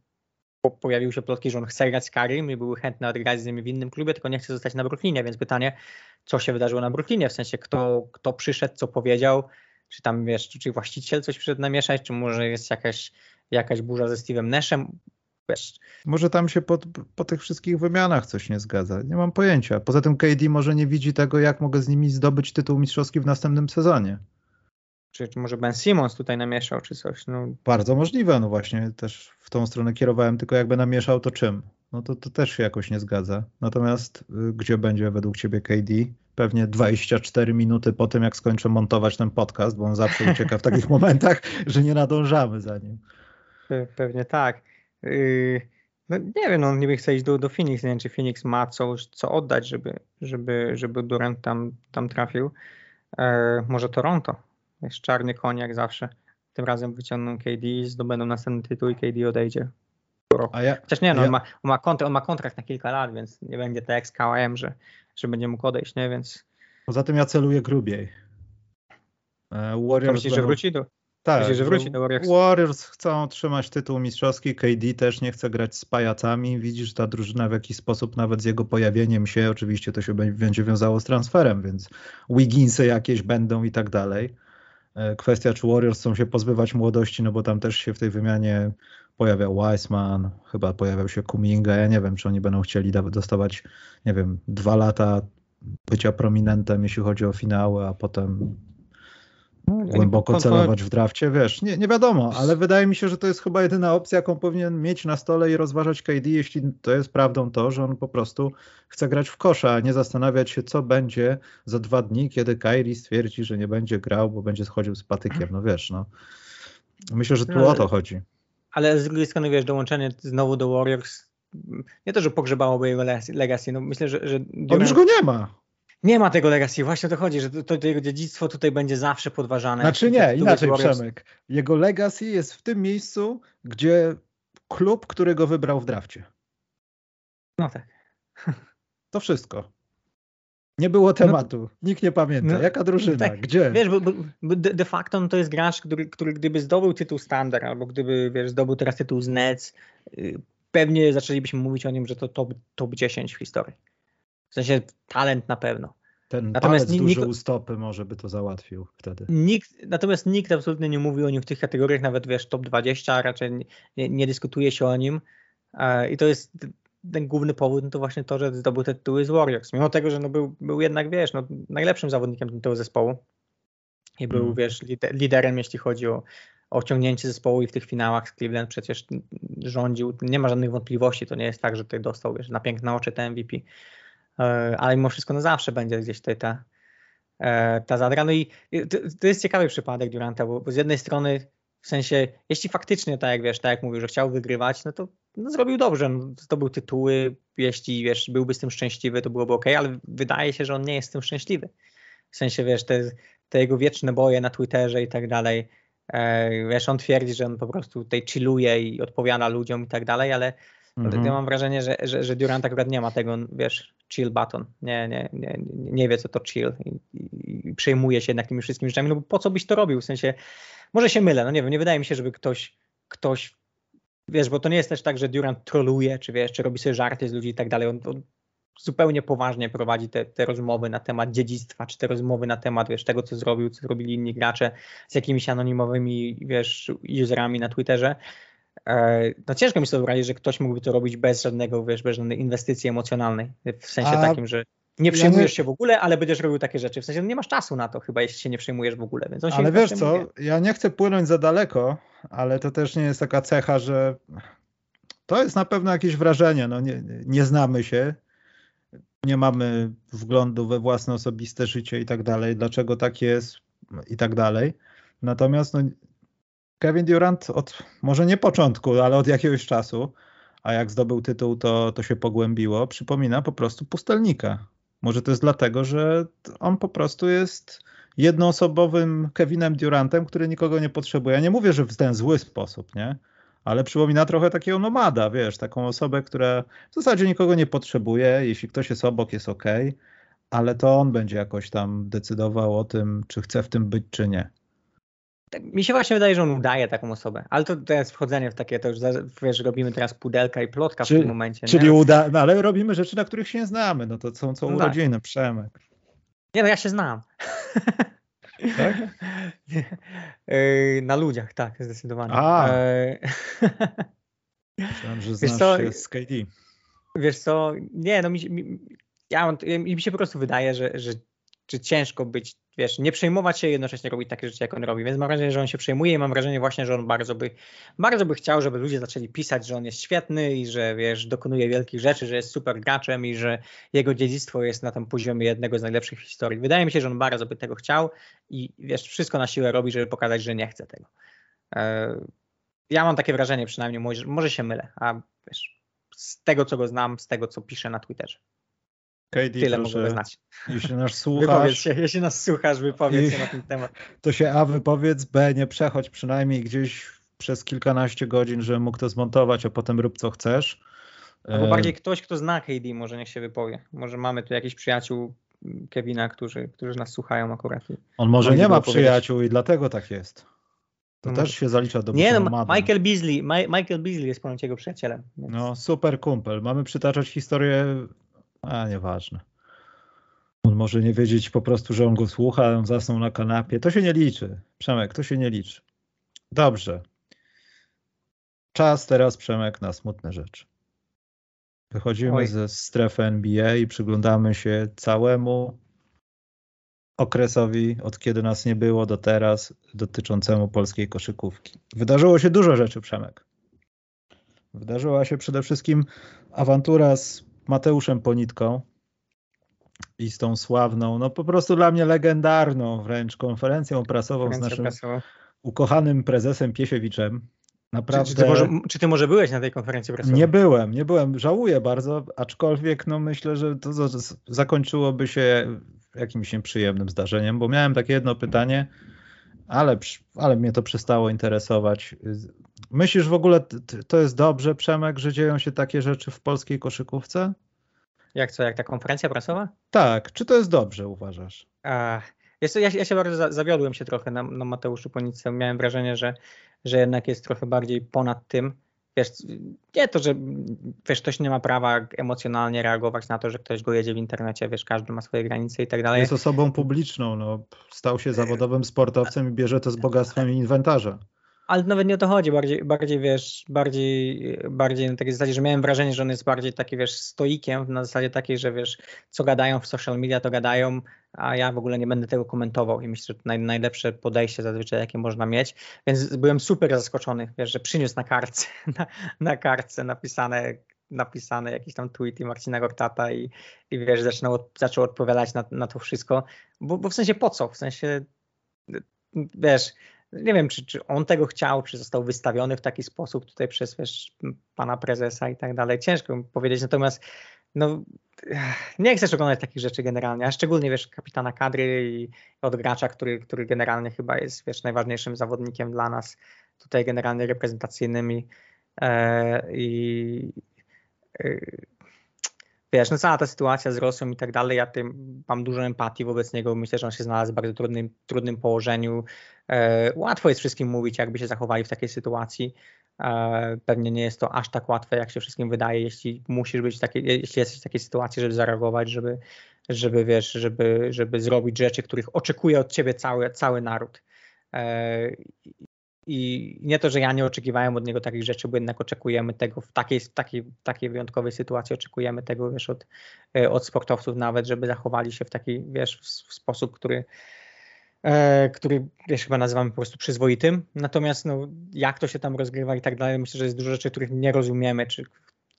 pojawiły się plotki, że on chce grać z Karim i były chętne odgrać z nimi w innym klubie, tylko nie chce zostać na Brooklynie, więc pytanie, co się wydarzyło na Brooklynie, w sensie kto, kto przyszedł, co powiedział, czy tam wiesz, czy, czy właściciel coś przyszedł namieszać, czy może jest jakaś, jakaś burza ze Steve'em Nashem, wiesz. Może tam się po, po tych wszystkich wymianach coś nie zgadza, nie mam pojęcia. Poza tym KD może nie widzi tego, jak mogę z nimi zdobyć tytuł mistrzowski w następnym sezonie. Czy, czy może Ben Simmons tutaj namieszał, czy coś? No. Bardzo możliwe, no właśnie też w tą stronę kierowałem, tylko jakby namieszał to czym? No to, to też się jakoś nie zgadza. Natomiast y, gdzie będzie według ciebie KD? Pewnie 24 minuty po tym, jak skończę montować ten podcast, bo on zawsze ucieka w takich (laughs) momentach, że nie nadążamy za nim. Pewnie tak. Yy, no nie wiem, on niby chce iść do, do Phoenix, nie wiem, czy Phoenix ma coś, co oddać, żeby, żeby, żeby Durant tam, tam trafił. Yy, może Toronto jest czarny koń jak zawsze. Tym razem wyciągną KD, zdobędą następny tytuł i KD odejdzie. A ja, Chociaż nie, no, ja... on, ma, on, ma kontrakt, on ma kontrakt na kilka lat, więc nie będzie tak jak z KM, że, że będzie mógł odejść, nie? Więc... Poza tym ja celuję grubiej. E, Warriors Myślisz, będą... że wróci do... Tak, Myślisz, że wróci do Warriors. Warriors chcą trzymać tytuł mistrzowski, KD też nie chce grać z pajacami. Widzisz, ta drużyna w jakiś sposób nawet z jego pojawieniem się, oczywiście to się będzie wiązało z transferem, więc Wigginsy jakieś będą i tak dalej. E, kwestia, czy Warriors chcą się pozbywać młodości, no bo tam też się w tej wymianie pojawiał Wiseman, chyba pojawiał się Kuminga. Ja nie wiem, czy oni będą chcieli dostawać, nie wiem, dwa lata bycia prominentem, jeśli chodzi o finały, a potem głęboko celować w drafcie, wiesz, nie, nie wiadomo, ale wydaje mi się, że to jest chyba jedyna opcja, jaką powinien mieć na stole i rozważać KD, jeśli to jest prawdą to, że on po prostu chce grać w kosza, a nie zastanawiać się, co będzie za dwa dni, kiedy Kyrie stwierdzi, że nie będzie grał, bo będzie schodził z patykiem, no wiesz, no. Myślę, że tu no, o to chodzi. Ale z drugiej strony, wiesz, dołączenie znowu do Warriors, nie to, że pogrzebałoby jego legacy, no myślę, że... że Durant... On już go nie ma. Nie ma tego legacy, właśnie o to chodzi, że to, to jego dziedzictwo tutaj będzie zawsze podważane. Znaczy nie, inaczej Warriors... Przemek. Jego legacy jest w tym miejscu, gdzie klub, który go wybrał w drafcie. No tak. To wszystko. Nie było no tematu. No, Nikt nie pamięta. No, Jaka drużyna? Tak, Gdzie? Wiesz, bo, bo de, facto no to jest gracz, który, który gdyby zdobył tytuł standard, albo gdyby wiesz, zdobył teraz tytuł z Nets, y, pewnie zaczęlibyśmy mówić o nim, że to top, top 10 w historii. W sensie talent na pewno. Ten natomiast palec nikt, duży u stopy może by to załatwił wtedy. Nikt, natomiast nikt absolutnie nie mówi o nim w tych kategoriach, nawet wiesz, top 20, a raczej nie, nie dyskutuje się o nim. I to jest ten główny powód, no to właśnie to, że zdobył te tytuły z Warriors. Mimo tego, że no był, był jednak, wiesz, no, najlepszym zawodnikiem tego zespołu i był, mm. wiesz, liderem, jeśli chodzi o, o osiągnięcie zespołu i w tych finałach z Cleveland przecież rządził. Nie ma żadnych wątpliwości, to nie jest tak, że tutaj dostał, wiesz, na piękne oczy te MVP. E, ale mimo wszystko no zawsze będzie gdzieś tutaj ta, e, ta zadra. No i to, to jest ciekawy przypadek Duranta, bo, bo, z jednej strony w sensie, jeśli faktycznie tak jak wiesz, tak jak mówił, że chciał wygrywać, no to no, zrobił dobrze, no, zdobył tytuły, jeśli wiesz, byłby z tym szczęśliwy, to byłoby ok, ale wydaje się, że on nie jest z tym szczęśliwy. W sensie, wiesz, te, te jego wieczne boje na Twitterze i tak dalej, e, wiesz, on twierdzi, że on po prostu tutaj chilluje i odpowiada ludziom i tak dalej, ale mhm. ja mam wrażenie, że, że, że Durant akurat nie ma tego, wiesz, chill button, nie, nie, nie, nie wie co to chill i, i, i przejmuje się jednak tymi wszystkimi rzeczami, no bo po co byś to robił, w sensie, może się mylę, no nie wiem, nie wydaje mi się, żeby ktoś, ktoś wiesz, bo to nie jest też tak, że Durant troluje, czy wiesz, czy robi sobie żarty z ludzi i tak dalej. On, on zupełnie poważnie prowadzi te, te, rozmowy na temat dziedzictwa, czy te rozmowy na temat, wiesz, tego, co zrobił, co zrobili inni gracze z jakimiś anonimowymi, wiesz, userami na Twitterze. E, no ciężko mi sobie wyobrazić, że ktoś mógłby to robić bez żadnego, wiesz, bez żadnej inwestycji emocjonalnej, w sensie A... takim, że nie przejmujesz się w ogóle, ale będziesz robił takie rzeczy. W sensie no nie masz czasu na to chyba, jeśli się nie przejmujesz w ogóle. Więc ale wiesz co, ja nie chcę płynąć za daleko, ale to też nie jest taka cecha, że to jest na pewno jakieś wrażenie. No nie, nie znamy się, nie mamy wglądu we własne osobiste życie i tak dalej, dlaczego tak jest i tak dalej. Natomiast no, Kevin Durant od, może nie początku, ale od jakiegoś czasu, a jak zdobył tytuł, to, to się pogłębiło, przypomina po prostu pustelnika. Może to jest dlatego, że on po prostu jest jednoosobowym Kevinem Durantem, który nikogo nie potrzebuje. Ja nie mówię, że w ten zły sposób, nie? Ale przypomina trochę takiego nomada, wiesz, taką osobę, która w zasadzie nikogo nie potrzebuje. Jeśli ktoś jest obok, jest ok, ale to on będzie jakoś tam decydował o tym, czy chce w tym być, czy nie. Tak, mi się właśnie wydaje, że on udaje taką osobę, ale to, to jest wchodzenie w takie, to już wiesz, robimy teraz pudelka i plotka Czy, w tym momencie. Czyli nie? uda, no ale robimy rzeczy, na których się nie znamy, no to są, są no urodziny, tak. Przemek. Nie no, ja się znam. Tak? (laughs) na ludziach, tak, zdecydowanie. A. E, (laughs) Myślałem, że znasz co, się z KD. Wiesz co, nie, no mi, mi, ja, mi się po prostu wydaje, że, że czy ciężko być, wiesz, nie przejmować się jednocześnie robić takie rzeczy, jak on robi. Więc mam wrażenie, że on się przejmuje i mam wrażenie właśnie, że on bardzo by, bardzo by chciał, żeby ludzie zaczęli pisać, że on jest świetny i że, wiesz, dokonuje wielkich rzeczy, że jest super graczem i że jego dziedzictwo jest na tym poziomie jednego z najlepszych w historii. Wydaje mi się, że on bardzo by tego chciał i, wiesz, wszystko na siłę robi, żeby pokazać, że nie chce tego. E, ja mam takie wrażenie przynajmniej, może, może się mylę, a wiesz, z tego, co go znam, z tego, co pisze na Twitterze. Tyle proszę, mogę znać. Jeśli nas (laughs) słuchasz, wypowiedz się, jeśli nas słuchasz, wypowiedz się na ten temat. To się A wypowiedz, B nie przechodź przynajmniej gdzieś przez kilkanaście godzin, żeby mógł to zmontować, a potem rób co chcesz. Albo e, bardziej ktoś, kto zna KD, może niech się wypowie. Może mamy tu jakichś przyjaciół Kevina, którzy, którzy nas słuchają akurat. On może nie ma przyjaciół powiedzieć. i dlatego tak jest. To no też się zalicza do Nie, no, Michael Beasley, Michael Beasley jest ponoć jego przyjacielem. Więc... No, super kumpel. Mamy przytaczać historię a nieważne. On może nie wiedzieć po prostu, że on go słucha, on zasnął na kanapie. To się nie liczy. Przemek, to się nie liczy. Dobrze. Czas teraz, Przemek, na smutne rzeczy. Wychodzimy Oj. ze strefy NBA i przyglądamy się całemu okresowi, od kiedy nas nie było do teraz, dotyczącemu polskiej koszykówki. Wydarzyło się dużo rzeczy, Przemek. Wydarzyła się przede wszystkim awantura z Mateuszem Ponitką i z tą sławną, no po prostu dla mnie legendarną wręcz konferencją prasową z naszym ukochanym prezesem Piesiewiczem. Naprawdę... Czy, czy, ty może, czy, ty może, byłeś na tej konferencji prasowej? Nie byłem, nie byłem. Żałuję bardzo, aczkolwiek no myślę, że to zakończyłoby się jakimś nieprzyjemnym zdarzeniem, bo miałem takie jedno pytanie, ale, ale mnie to przestało interesować. Myślisz w ogóle, to jest dobrze, Przemek, że dzieją się takie rzeczy w polskiej koszykówce? Jak co, jak ta konferencja prasowa? Tak, czy to jest dobrze, uważasz? A, ja, ja się bardzo zawiodłem się trochę na, na Mateuszu Ponice. Miałem wrażenie, że, że jednak jest trochę bardziej ponad tym. Wiesz, nie to, że wiesz, ktoś nie ma prawa emocjonalnie reagować na to, że ktoś go jedzie w internecie, wiesz, każdy ma swoje granice i tak dalej. Jest osobą publiczną, no, stał się zawodowym sportowcem i bierze to z bogactwem inwentarza ale nawet nie o to chodzi, bardziej, bardziej wiesz, bardziej, bardziej na takiej zasadzie, że miałem wrażenie, że on jest bardziej taki, wiesz, stoikiem, na zasadzie takiej, że wiesz, co gadają w social media, to gadają, a ja w ogóle nie będę tego komentował i myślę, że to naj, najlepsze podejście zazwyczaj, jakie można mieć, więc byłem super zaskoczony, wiesz, że przyniósł na kartce, (laughs) na, na kartce napisane napisane jakiś tam tweet i Marcina Gortata i, i wiesz, zaczął, zaczął odpowiadać na, na to wszystko, bo, bo w sensie po co, w sensie wiesz, nie wiem, czy, czy on tego chciał, czy został wystawiony w taki sposób tutaj przez wiesz, pana prezesa i tak dalej. Ciężko mi powiedzieć, natomiast no, nie chcesz oglądać takich rzeczy generalnie, a szczególnie wiesz, kapitana kadry i od gracza, który, który generalnie chyba jest wiesz, najważniejszym zawodnikiem dla nas, tutaj generalnie reprezentacyjnym i, e, i e, wiesz, no cała ta sytuacja z Rosją i tak dalej, ja tym mam dużo empatii wobec niego, myślę, że on się znalazł w bardzo trudnym, trudnym położeniu. E, łatwo jest wszystkim mówić, jakby się zachowali w takiej sytuacji. E, pewnie nie jest to aż tak łatwe, jak się wszystkim wydaje, jeśli musisz być taki, jeśli jesteś w takiej sytuacji, żeby zareagować, żeby, żeby wiesz, żeby, żeby zrobić rzeczy, których oczekuje od ciebie cały, cały naród. E, i nie to, że ja nie oczekiwałem od niego takich rzeczy, bo jednak oczekujemy tego w takiej, takiej, takiej wyjątkowej sytuacji, oczekujemy tego, wiesz, od, e, od sportowców nawet, żeby zachowali się w taki, wiesz, w, sposób, który, e, który, wiesz, chyba nazywamy po prostu przyzwoitym. Natomiast, no, jak to się tam rozgrywa i tak dalej, myślę, że jest dużo rzeczy, których nie rozumiemy, czy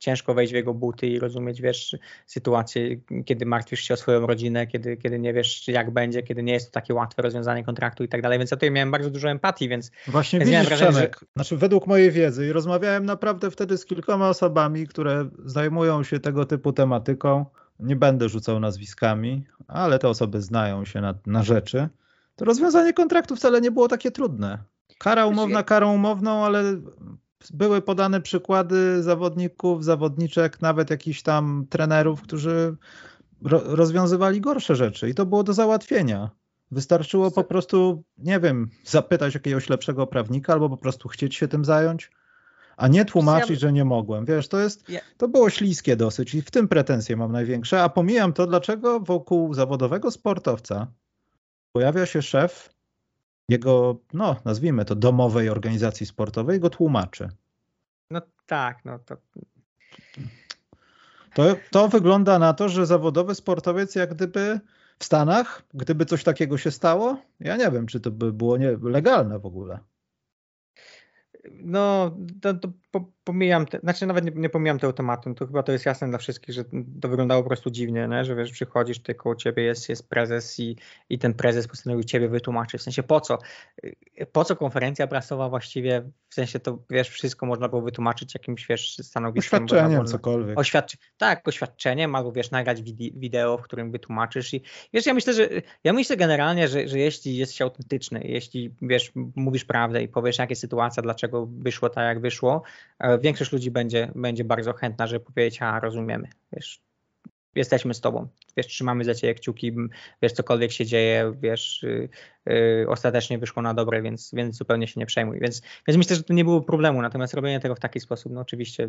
ciężko wejść w jego buty i rozumieć, wiesz, sytuację, kiedy martwisz się o swoją rodzinę, kiedy, kiedy nie wiesz, jak będzie, kiedy nie jest to takie łatwe rozwiązanie kontraktu i tak dalej, więc ja tutaj miałem bardzo dużo empatii, więc... Właśnie więc widzisz, wrażenie, Przemek, że... znaczy według mojej wiedzy i rozmawiałem naprawdę wtedy z kilkoma osobami, które zajmują się tego typu tematyką, nie będę rzucał nazwiskami, ale te osoby znają się na, na rzeczy, to rozwiązanie kontraktu wcale nie było takie trudne. Kara umowna karą umowną, ale były podane przykłady zawodników, zawodniczek, nawet jakichś tam trenerów, którzy ro rozwiązywali gorsze rzeczy i to było do załatwienia. Wystarczyło po prostu, nie wiem, zapytać jakiegoś lepszego prawnika albo po prostu chcieć się tym zająć, a nie tłumaczyć, że nie mogłem. Wiesz, to jest, to było śliskie dosyć i w tym pretensje mam największe, a pomijam to, dlaczego wokół zawodowego sportowca pojawia się szef jego, no nazwijmy to, domowej organizacji sportowej go tłumaczy. No tak, no to... To, to wygląda na to, że zawodowy sportowiec jak gdyby w Stanach, gdyby coś takiego się stało, ja nie wiem, czy to by było nie, legalne w ogóle. No, to, to pomijam, te, znaczy nawet nie, nie pomijam tego tematu, to chyba to jest jasne dla wszystkich, że to wyglądało po prostu dziwnie, nie? że wiesz, przychodzisz, ty koło ciebie jest, jest prezes i, i ten prezes postanowił ciebie wytłumaczyć, w sensie po co? Po co konferencja prasowa właściwie, w sensie to wiesz, wszystko można było wytłumaczyć jakimś wiesz, stanowiskiem. Oświadczeniem, można, cokolwiek. Oświadczy, tak, oświadczeniem, albo wiesz, nagrać wideo, w którym wytłumaczysz i wiesz, ja myślę, że ja myślę generalnie, że, że jeśli jesteś autentyczny, jeśli wiesz, mówisz prawdę i powiesz, jaka jest sytuacja, dlaczego wyszło tak, jak wyszło, E, większość ludzi będzie, będzie bardzo chętna, żeby powiedzieć, a rozumiemy, wiesz, jesteśmy z tobą, wiesz, trzymamy za ciebie kciuki, wiesz, cokolwiek się dzieje, wiesz, yy, yy, ostatecznie wyszło na dobre, więc, więc zupełnie się nie przejmuj. Więc, więc myślę, że to nie było problemu, natomiast robienie tego w taki sposób, no oczywiście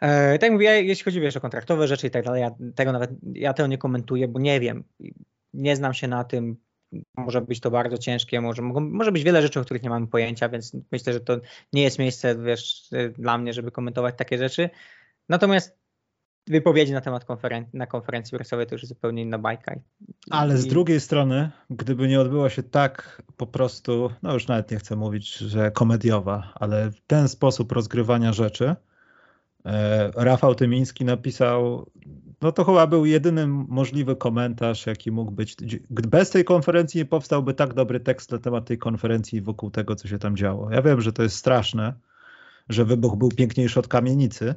e, tak mówię, jeśli chodzi wiesz, o kontraktowe rzeczy i tak dalej, ja tego nawet, ja tego nie komentuję, bo nie wiem, nie znam się na tym, może być to bardzo ciężkie, może, może być wiele rzeczy, o których nie mamy pojęcia, więc myślę, że to nie jest miejsce wiesz, dla mnie, żeby komentować takie rzeczy. Natomiast wypowiedzi na temat konferencji, na konferencji prasowej to już zupełnie inna bajka. Ale z drugiej strony, gdyby nie odbyła się tak po prostu, no już nawet nie chcę mówić, że komediowa, ale ten sposób rozgrywania rzeczy, e, Rafał Tymiński napisał, no to chyba był jedyny możliwy komentarz, jaki mógł być. Bez tej konferencji nie powstałby tak dobry tekst na temat tej konferencji wokół tego, co się tam działo. Ja wiem, że to jest straszne, że wybuch był piękniejszy od kamienicy,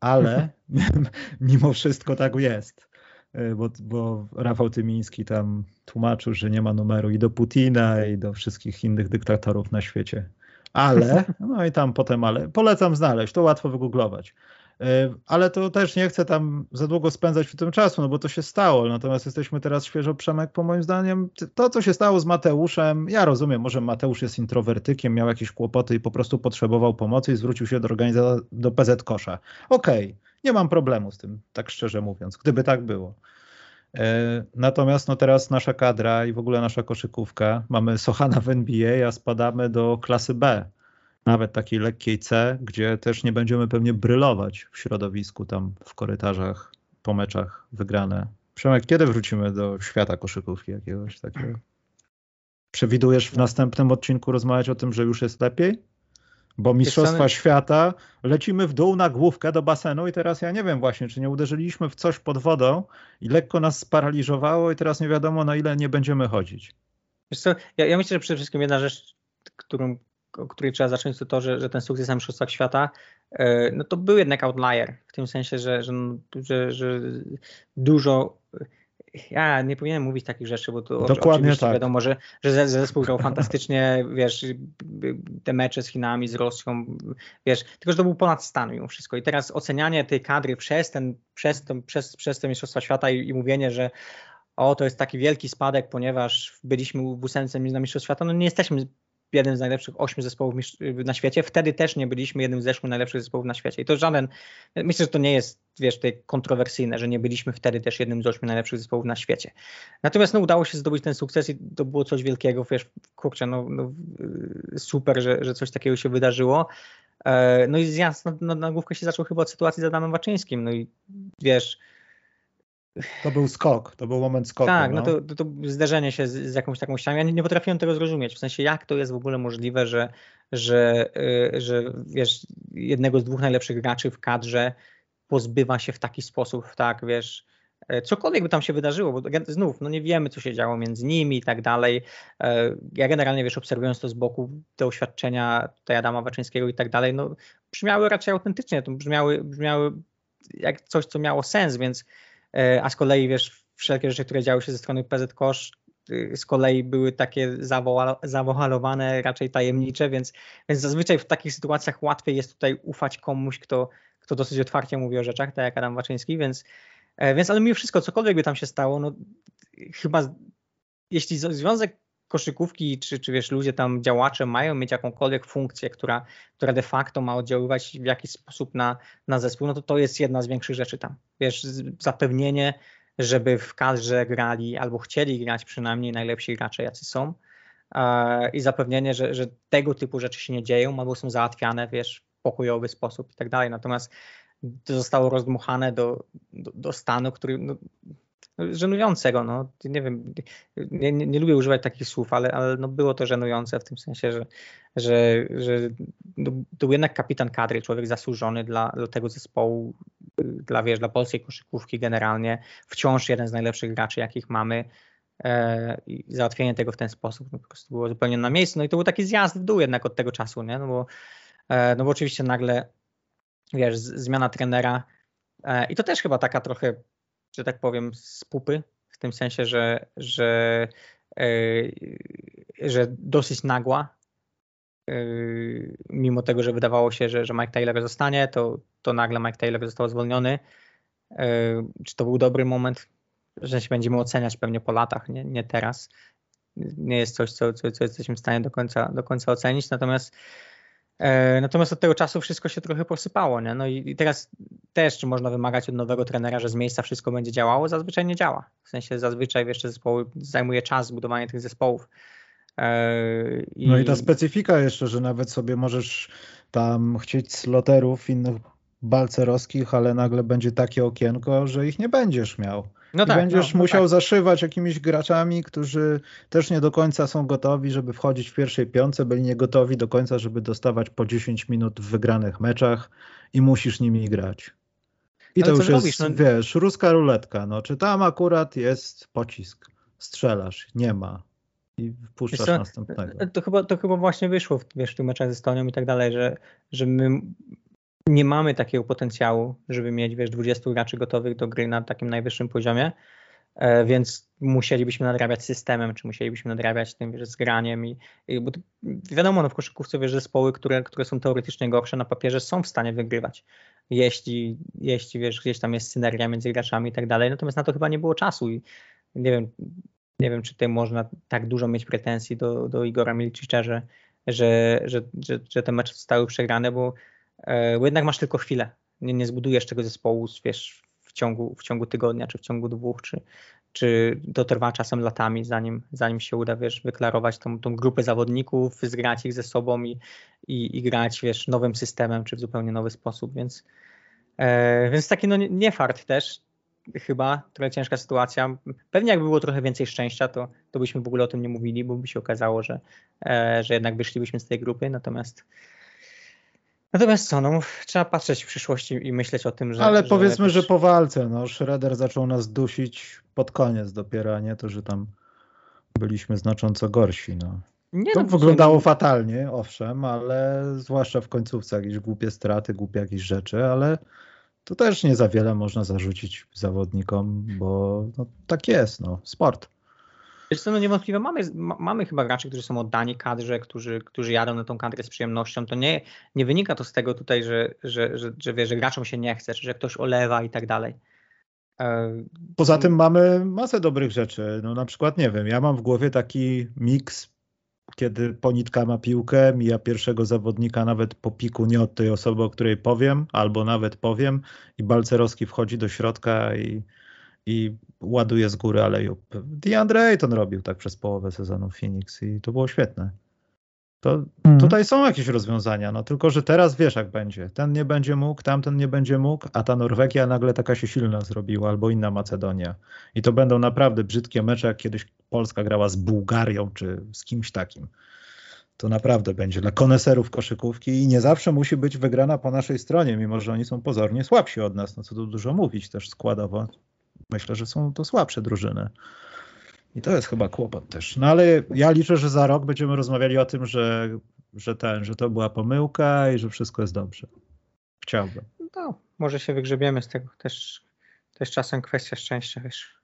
ale (laughs) (laughs) mimo wszystko tak jest. E, bo, bo Rafał Tymiński tam tłumaczył, że nie ma numeru i do Putina, i do wszystkich innych dyktatorów na świecie. Ale, (laughs) no i tam potem, ale polecam znaleźć, to łatwo wygooglować. E, ale to też nie chcę tam za długo spędzać w tym czasu, no bo to się stało. Natomiast jesteśmy teraz świeżo, Przemek, po moim zdaniem. To, co się stało z Mateuszem, ja rozumiem, może Mateusz jest introwertykiem, miał jakieś kłopoty i po prostu potrzebował pomocy i zwrócił się do organizacji, do PZ Kosza. Okej, okay, nie mam problemu z tym, tak szczerze mówiąc, gdyby tak było. E, natomiast no teraz nasza kadra i w ogóle nasza koszykówka, mamy Sochana w NBA, a spadamy do klasy B nawet takiej lekkiej C, gdzie też nie będziemy pewnie brylować w środowisku, tam w korytarzach, po meczach wygrane. Przemek, kiedy wrócimy do świata koszykówki jakiegoś takiego? Przewidujesz w następnym odcinku rozmawiać o tym, że już jest lepiej? Bo Mistrzostwa Świata lecimy w dół na główkę do basenu i teraz ja nie wiem właśnie, czy nie uderzyliśmy w coś pod wodą i lekko nas sparaliżowało i teraz nie wiadomo na ile nie będziemy chodzić. Wiesz co, ja, ja myślę, że przede wszystkim jedna rzecz, którą o której trzeba zacząć, to to, że, że ten sukces na Mistrzostwach Świata, e, no to był jednak outlier, w tym sensie, że, że, że, że dużo ja nie powinienem mówić takich rzeczy, bo to Dokładnie tak. wiadomo, że, że zespół grał fantastycznie, wiesz, te mecze z Chinami, z Rosją, wiesz, tylko że to był ponad stan mimo wszystko. I teraz ocenianie tej kadry przez ten, przez, ten, przez, przez te Mistrzostwa Świata i, i mówienie, że o, to jest taki wielki spadek, ponieważ byliśmy w ósemce na Mistrzostw Świata, no nie jesteśmy jeden z najlepszych ośmiu zespołów na świecie. Wtedy też nie byliśmy jednym z ośmiu najlepszych zespołów na świecie. I to żaden, myślę, że to nie jest, wiesz, tutaj kontrowersyjne, że nie byliśmy wtedy też jednym z ośmiu najlepszych zespołów na świecie. Natomiast no, udało się zdobyć ten sukces i to było coś wielkiego, wiesz, kurczę, no, no super, że, że coś takiego się wydarzyło. E, no i zjazd na, na, na główkę się zaczął chyba od sytuacji z Adamem Waczyńskim. No i wiesz, to był skok, to był moment skoku. Tak, no, no to, to, zderzenie się z, z, jakąś taką ścianą. Ja nie, nie potrafiłem tego zrozumieć, w sensie jak to jest w ogóle możliwe, że, że, yy, że wiesz, jednego z dwóch najlepszych graczy w kadrze pozbywa się w taki sposób, tak, wiesz, y, cokolwiek by tam się wydarzyło, bo znów, no nie wiemy, co się działo między nimi i tak dalej. Y, ja generalnie, wiesz, obserwując to z boku, te oświadczenia tutaj Adama Waczyńskiego i tak dalej, no brzmiały raczej autentycznie, to brzmiały, brzmiały jak coś, co miało sens, więc E, a z kolei wiesz, wszelkie rzeczy, które działy się ze strony PZ Kosz y, z kolei były takie zawoalowane, raczej tajemnicze, więc, więc zazwyczaj w takich sytuacjach łatwiej jest tutaj ufać komuś, kto, kto dosyć otwarcie mówi o rzeczach, tak jak Adam Waczyński, więc, e, więc ale mimo wszystko, cokolwiek by tam się stało, no chyba jeśli związek koszykówki, czy, czy wiesz, ludzie tam, działacze mają mieć jakąkolwiek funkcję, która, która de facto ma oddziaływać w jakiś sposób na, na zespół, no to to jest jedna z większych rzeczy tam. Wiesz, zapewnienie, żeby w kadrze grali albo chcieli grać przynajmniej najlepsi gracze, jacy są i zapewnienie, że, że tego typu rzeczy się nie dzieją albo są załatwiane, wiesz, w pokojowy sposób i tak dalej. Natomiast to zostało rozdmuchane do, do, do stanu, który no, żenującego, no, nie wiem, nie, nie, nie, lubię używać takich słów, ale, ale no było to żenujące w tym sensie, że, że, że no, to był jednak kapitan kadry, człowiek zasłużony dla, dla tego zespołu, dla, wiesz, dla polskiej koszykówki generalnie, wciąż jeden z najlepszych graczy, jakich mamy e, i załatwienie tego w ten sposób no, po prostu było zupełnie na miejscu, no i to był taki zjazd w dół jednak od tego czasu, nie, no bo, e, no bo oczywiście nagle, wiesz, zmiana trenera e, i to też chyba taka trochę że tak powiem, z pupy, w tym sensie, że, że, yy, że dosyć nagła. Yy, mimo tego, że wydawało się, że, że Mike Taylor zostanie, to, to nagle Mike Taylor został zwolniony. Yy, czy to był dobry moment? Że się będziemy oceniać pewnie po latach, nie, nie teraz. Nie jest coś, co, co, co jesteśmy w stanie do końca, do końca ocenić. Natomiast E, natomiast od tego czasu wszystko się trochę posypało. Nie? No i teraz też, czy można wymagać od nowego trenera, że z miejsca wszystko będzie działało? Zazwyczaj nie działa. W sensie zazwyczaj wiesz, zespoły zajmuje czas zbudowanie tych zespołów. I... No i ta specyfika jeszcze, że nawet sobie możesz tam chcieć sloterów innych balcerowskich, ale nagle będzie takie okienko, że ich nie będziesz miał. No tak, będziesz no, no musiał tak. zaszywać jakimiś graczami, którzy też nie do końca są gotowi, żeby wchodzić w pierwszej piątce, byli nie gotowi do końca, żeby dostawać po 10 minut w wygranych meczach i musisz nimi grać. I Ale to już jest? No- wiesz, ruska ruletka. No, czy tam akurat jest pocisk? Strzelasz, nie ma. I wpuszczasz co, następnego. To chyba, to chyba właśnie wyszło w, wiesz, w tych meczach z Estonią i tak dalej, że, że my nie mamy takiego potencjału, żeby mieć wiesz, 20 graczy gotowych do gry na takim najwyższym poziomie, e, więc musielibyśmy nadrabiać systemem, czy musielibyśmy nadrabiać tym wiesz, zgraniem i, i bo to, wiadomo, no w koszykówce wiesz, zespoły, które, które są teoretycznie gorsze na papierze są w stanie wygrywać, jeśli, jeśli wiesz, gdzieś tam jest synergia między graczami i tak dalej, natomiast na to chyba nie było czasu i nie wiem, nie wiem, czy tutaj można tak dużo mieć pretensji do, do Igora Milczicza, że, że, że, że, że te mecze zostały przegrane, bo, bo jednak masz tylko chwilę. Nie, nie zbudujesz tego zespołu wiesz, w, ciągu, w ciągu tygodnia, czy w ciągu dwóch, czy, czy to trwa czasem latami, zanim, zanim się uda wiesz, wyklarować tą, tą grupę zawodników, zgrać ich ze sobą i, i, i grać wiesz, nowym systemem, czy w zupełnie nowy sposób, więc, e, więc taki no, nie fart też, chyba, trochę ciężka sytuacja. Pewnie jakby było trochę więcej szczęścia, to, to byśmy w ogóle o tym nie mówili, bo by się okazało, że, e, że jednak wyszlibyśmy z tej grupy, natomiast natomiast co, no trzeba patrzeć w przyszłości i myśleć o tym, że... Ale powiedzmy, że po walce, no, Schroeder zaczął nas dusić pod koniec dopiero, a nie to, że tam byliśmy znacząco gorsi. No. nie, To no, wyglądało fatalnie, owszem, ale zwłaszcza w końcówce jakieś głupie straty, głupie jakieś rzeczy, ale to też nie za wiele można zarzucić zawodnikom, bo no, tak jest, no, sport. Wiesz co, no niewątpliwie mamy, ma, mamy chyba graczy, którzy są oddani kadrze, którzy, którzy jadą na tą kadrę z przyjemnością. To nie, nie wynika to z tego tutaj, że, że, że, że, wiesz, że graczom się nie chce, czy że ktoś olewa i tak dalej. E, Poza tym mamy masę dobrych rzeczy. No na przykład, nie wiem, ja mam w głowie taki miks, kiedy Ponitka ma piłkę, mija pierwszego zawodnika nawet po piku, nie od tej osoby, o której powiem, albo nawet powiem i Balcerowski wchodzi do środka i, i ładuje z góry alejub. DeAndre Ayton robił tak przez połowę sezonu Phoenix i to było świetne. To Mhm. tutaj są jakieś rozwiązania, no tylko, że teraz wiesz jak będzie. Ten nie będzie mógł, tamten nie będzie mógł, a ta Norwegia nagle taka się silna zrobiła, albo inna Macedonia. I to będą naprawdę brzydkie mecze, jak kiedyś Polska grała z Bułgarią, czy z kimś takim. To naprawdę będzie dla koneserów koszykówki i nie zawsze musi być wygrana po naszej stronie, mimo że oni są pozornie słabsi od nas, no co tu dużo mówić też składowo. Myślę, że są to słabsze drużyny. I to jest chyba kłopot też. No ale ja liczę, że za rok będziemy rozmawiali o tym, że, że, ten, że to była pomyłka i że wszystko jest dobrze. Chciałbym. no, może się wygrzebiemy z tego też. Jest czasem kwestia szczęścia, wiesz.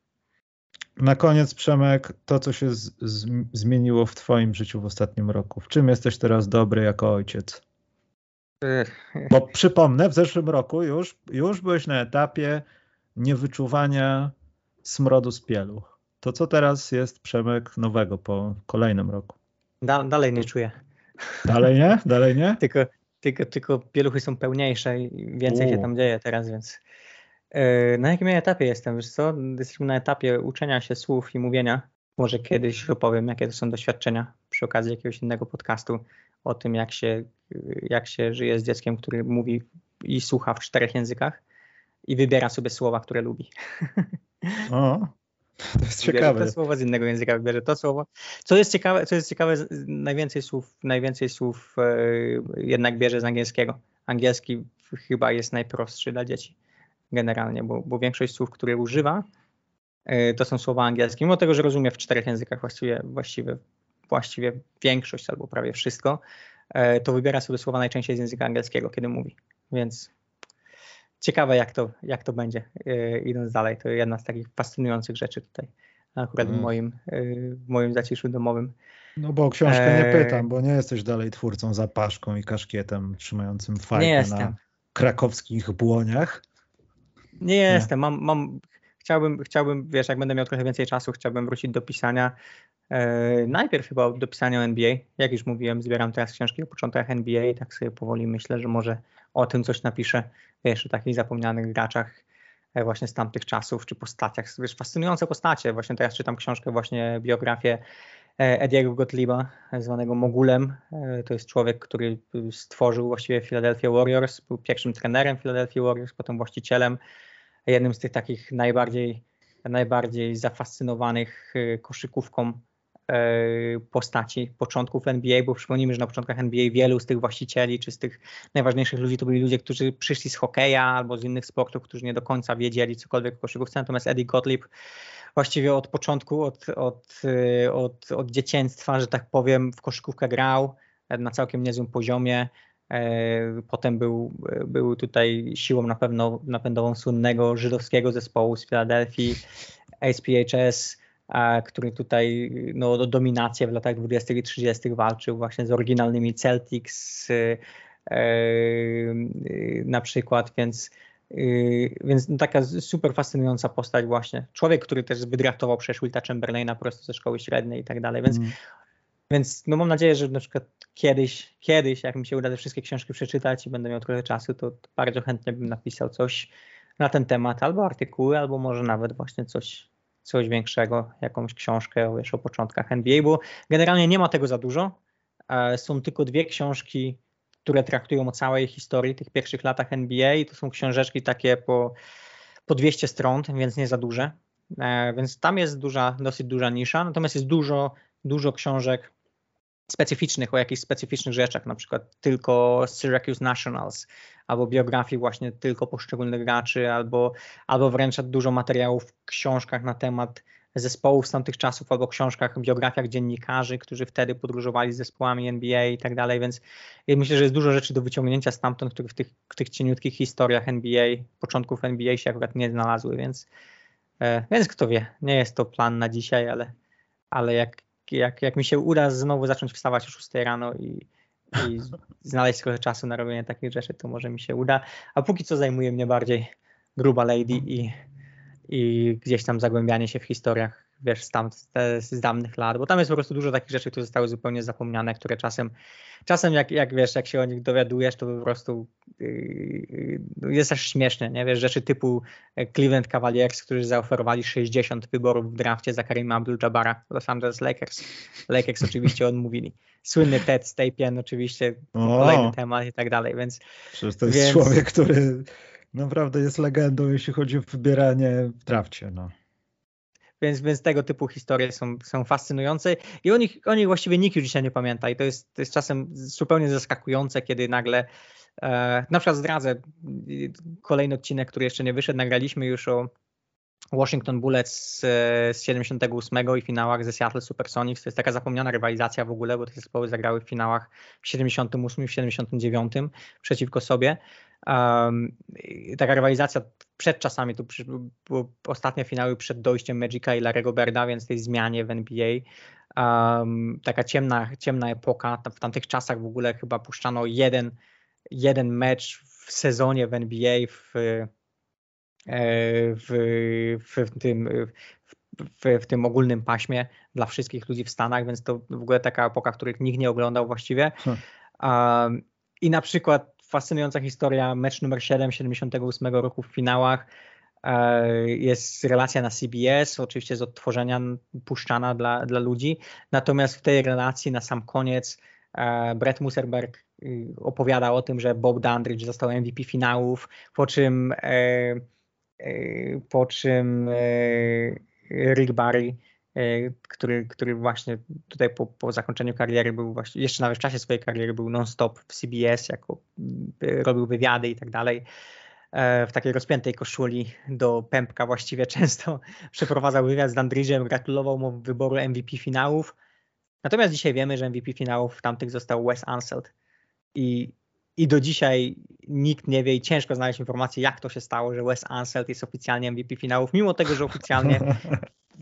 Na koniec, Przemek, to co się z, z, zmieniło w Twoim życiu w ostatnim roku. W czym jesteś teraz dobry jako ojciec? Ech, Bo przypomnę, w zeszłym roku już, już byłeś na etapie niewyczuwania smrodu z pieluch. To co teraz jest Przemek nowego po kolejnym roku? Da, dalej nie czuję. Dalej nie? Dalej nie? (laughs) Tylko, tylko, tylko pieluchy są pełniejsze i więcej się U. tam dzieje teraz, więc. Yy, Na jakim ja etapie jestem? Wiesz co? Jesteśmy na etapie uczenia się słów i mówienia. Może kiedyś opowiem, jakie to są doświadczenia przy okazji jakiegoś innego podcastu o tym, jak się, jak się żyje z dzieckiem, który mówi i słucha w czterech językach i wybiera sobie słowa, które lubi. O, (laughs) to jest Wybierze ciekawe. to słowo z innego języka, wybierze to słowo. Co jest ciekawe, co jest ciekawe najwięcej słów, najwięcej słów e, jednak bierze z angielskiego. Angielski chyba jest najprostszy dla dzieci generalnie, bo, bo większość słów, które używa, e, to są słowa angielskie. Mimo tego, że rozumie w czterech językach właściwie, właściwie, właściwie większość albo prawie wszystko, e, to wybiera sobie słowa najczęściej z języka angielskiego, kiedy mówi. Więc ciekawe, jak to, jak to będzie e, idąc dalej. To jedna z takich fascynujących rzeczy tutaj, akurat w, Mm. moim, e, w moim zaciszu domowym. No bo o książkę nie Eee. pytam, bo nie jesteś dalej twórcą zapaszką i kaszkietem trzymającym fajkę Nie na krakowskich błoniach. Nie jestem, mam, mam, chciałbym, chciałbym, wiesz, jak będę miał trochę więcej czasu, chciałbym wrócić do pisania. E, najpierw chyba do pisania o NBA. Jak już mówiłem, zbieram teraz książki o początkach NBA i tak sobie powoli myślę, że może o tym coś napiszę, wiesz, o takich zapomnianych graczach e, właśnie z tamtych czasów, czy postaciach, wiesz, fascynujące postacie. Właśnie teraz czytam książkę, właśnie biografię Ediego Gottlieba, zwanego Mogulem. To jest człowiek, który stworzył właściwie Philadelphia Warriors, był pierwszym trenerem Philadelphia Warriors, potem właścicielem, jednym z tych takich najbardziej, najbardziej zafascynowanych koszykówką postaci początków NBA, bo przypomnijmy, że na początkach NBA wielu z tych właścicieli, czy z tych najważniejszych ludzi to byli ludzie, którzy przyszli z hokeja albo z innych sportów, którzy nie do końca wiedzieli cokolwiek o koszykówce, natomiast Eddie Gottlieb właściwie od początku, od, od, od, od dzieciństwa, że tak powiem, w koszykówkę grał na całkiem niezłym poziomie. Potem był, był tutaj siłą na pewno napędową słynnego żydowskiego zespołu z Filadelfii, SPHS, który tutaj no, o dominację w latach 20. i 30. walczył właśnie z oryginalnymi Celtics e, e, na przykład, więc, e, więc no, taka super fascynująca postać właśnie. Człowiek, który też wydraftował przecież Wilta Chamberlaina prosto ze szkoły średniej i tak dalej, więc, mm. Więc no, mam nadzieję, że na przykład kiedyś, kiedyś, jak mi się uda te wszystkie książki przeczytać i będę miał trochę czasu, to bardzo chętnie bym napisał coś na ten temat, albo artykuły, albo może nawet właśnie coś, coś większego, jakąś książkę wiesz, o początkach NBA, bo generalnie nie ma tego za dużo. E, są tylko dwie książki, które traktują o całej historii, tych pierwszych latach NBA to są książeczki takie po, po 200 stron, więc nie za duże. E, więc tam jest duża, dosyć duża nisza, natomiast jest dużo, dużo książek specyficznych, o jakichś specyficznych rzeczach, na przykład tylko Syracuse Nationals, albo biografii właśnie tylko poszczególnych graczy, albo, albo wręcz dużo materiałów w książkach na temat zespołów z tamtych czasów, albo książkach, biografiach dziennikarzy, którzy wtedy podróżowali z zespołami NBA i tak dalej, więc myślę, że jest dużo rzeczy do wyciągnięcia stamtąd, które w tych, w tych cieniutkich historiach NBA, początków NBA się akurat nie znalazły, więc, e, więc kto wie, nie jest to plan na dzisiaj, ale, ale jak, jak, jak mi się uda znowu zacząć wstawać o 6 rano i, i (laughs) znaleźć trochę czasu na robienie takich rzeczy, to może mi się uda. A póki co zajmuje mnie bardziej gruba lady i, i gdzieś tam zagłębianie się w historiach wiesz, z, tam, z dawnych lat, bo tam jest po prostu dużo takich rzeczy, które zostały zupełnie zapomniane, które czasem, czasem jak, jak wiesz, jak się o nich dowiadujesz, to po prostu yy, jest też śmieszne, nie? Wiesz, rzeczy typu e, Cleveland Cavaliers, którzy zaoferowali 60 wyborów w drafcie za Karim Abdul-Jabara Los Angeles Lakers. Lakers (laughs) oczywiście odmówili. Słynny Ted Stapien oczywiście, o, kolejny temat i tak dalej, więc... Przecież to jest więc... człowiek, który naprawdę jest legendą, jeśli chodzi o wybieranie w drafcie, no. Więc, więc tego typu historie są, są fascynujące i o nich, o nich właściwie nikt już dzisiaj nie pamięta i to jest, to jest czasem zupełnie zaskakujące, kiedy nagle e, na przykład zdradzę kolejny odcinek, który jeszcze nie wyszedł, nagraliśmy już o Washington Bullets z, z 78 i finałach ze Seattle Supersonics. To jest taka zapomniana rywalizacja w ogóle, bo te zespoły zagrały w finałach w 78 i w 79 przeciwko sobie. Um, taka rywalizacja przed czasami, to były ostatnie finały przed dojściem Magica i Larego Berda, więc tej zmianie w NBA. Um, taka ciemna, ciemna epoka. W tamtych czasach w ogóle chyba puszczano jeden, jeden mecz w sezonie w NBA w, e, w, w, w tym w, w, tym ogólnym paśmie dla wszystkich ludzi w Stanach, więc to w ogóle taka epoka, których nikt nie oglądał właściwie. Hmm. Um, I na przykład fascynująca historia, mecz numer 7 78 roku w finałach. E, jest relacja na CBS, oczywiście z odtworzenia puszczana dla, dla ludzi. Natomiast w tej relacji na sam koniec e, Brett Muserberg y, opowiada o tym, że Bob Dandridge został MVP finałów, po czym, e, po czym Rick Barry E, który, który właśnie tutaj po, po zakończeniu kariery był właśnie, jeszcze nawet w czasie swojej kariery był non-stop w CBS, jako robił wywiady i tak dalej. E, w takiej rozpiętej koszuli do pępka właściwie (laughs) często przeprowadzał wywiad z Dandridge'em, gratulował mu wyboru MVP finałów. Natomiast dzisiaj wiemy, że MVP finałów tamtych został Wes Anseld. I, I do dzisiaj nikt nie wie i ciężko znaleźć informację, jak to się stało, że Wes Anseld jest oficjalnie MVP finałów, mimo tego, że oficjalnie (laughs)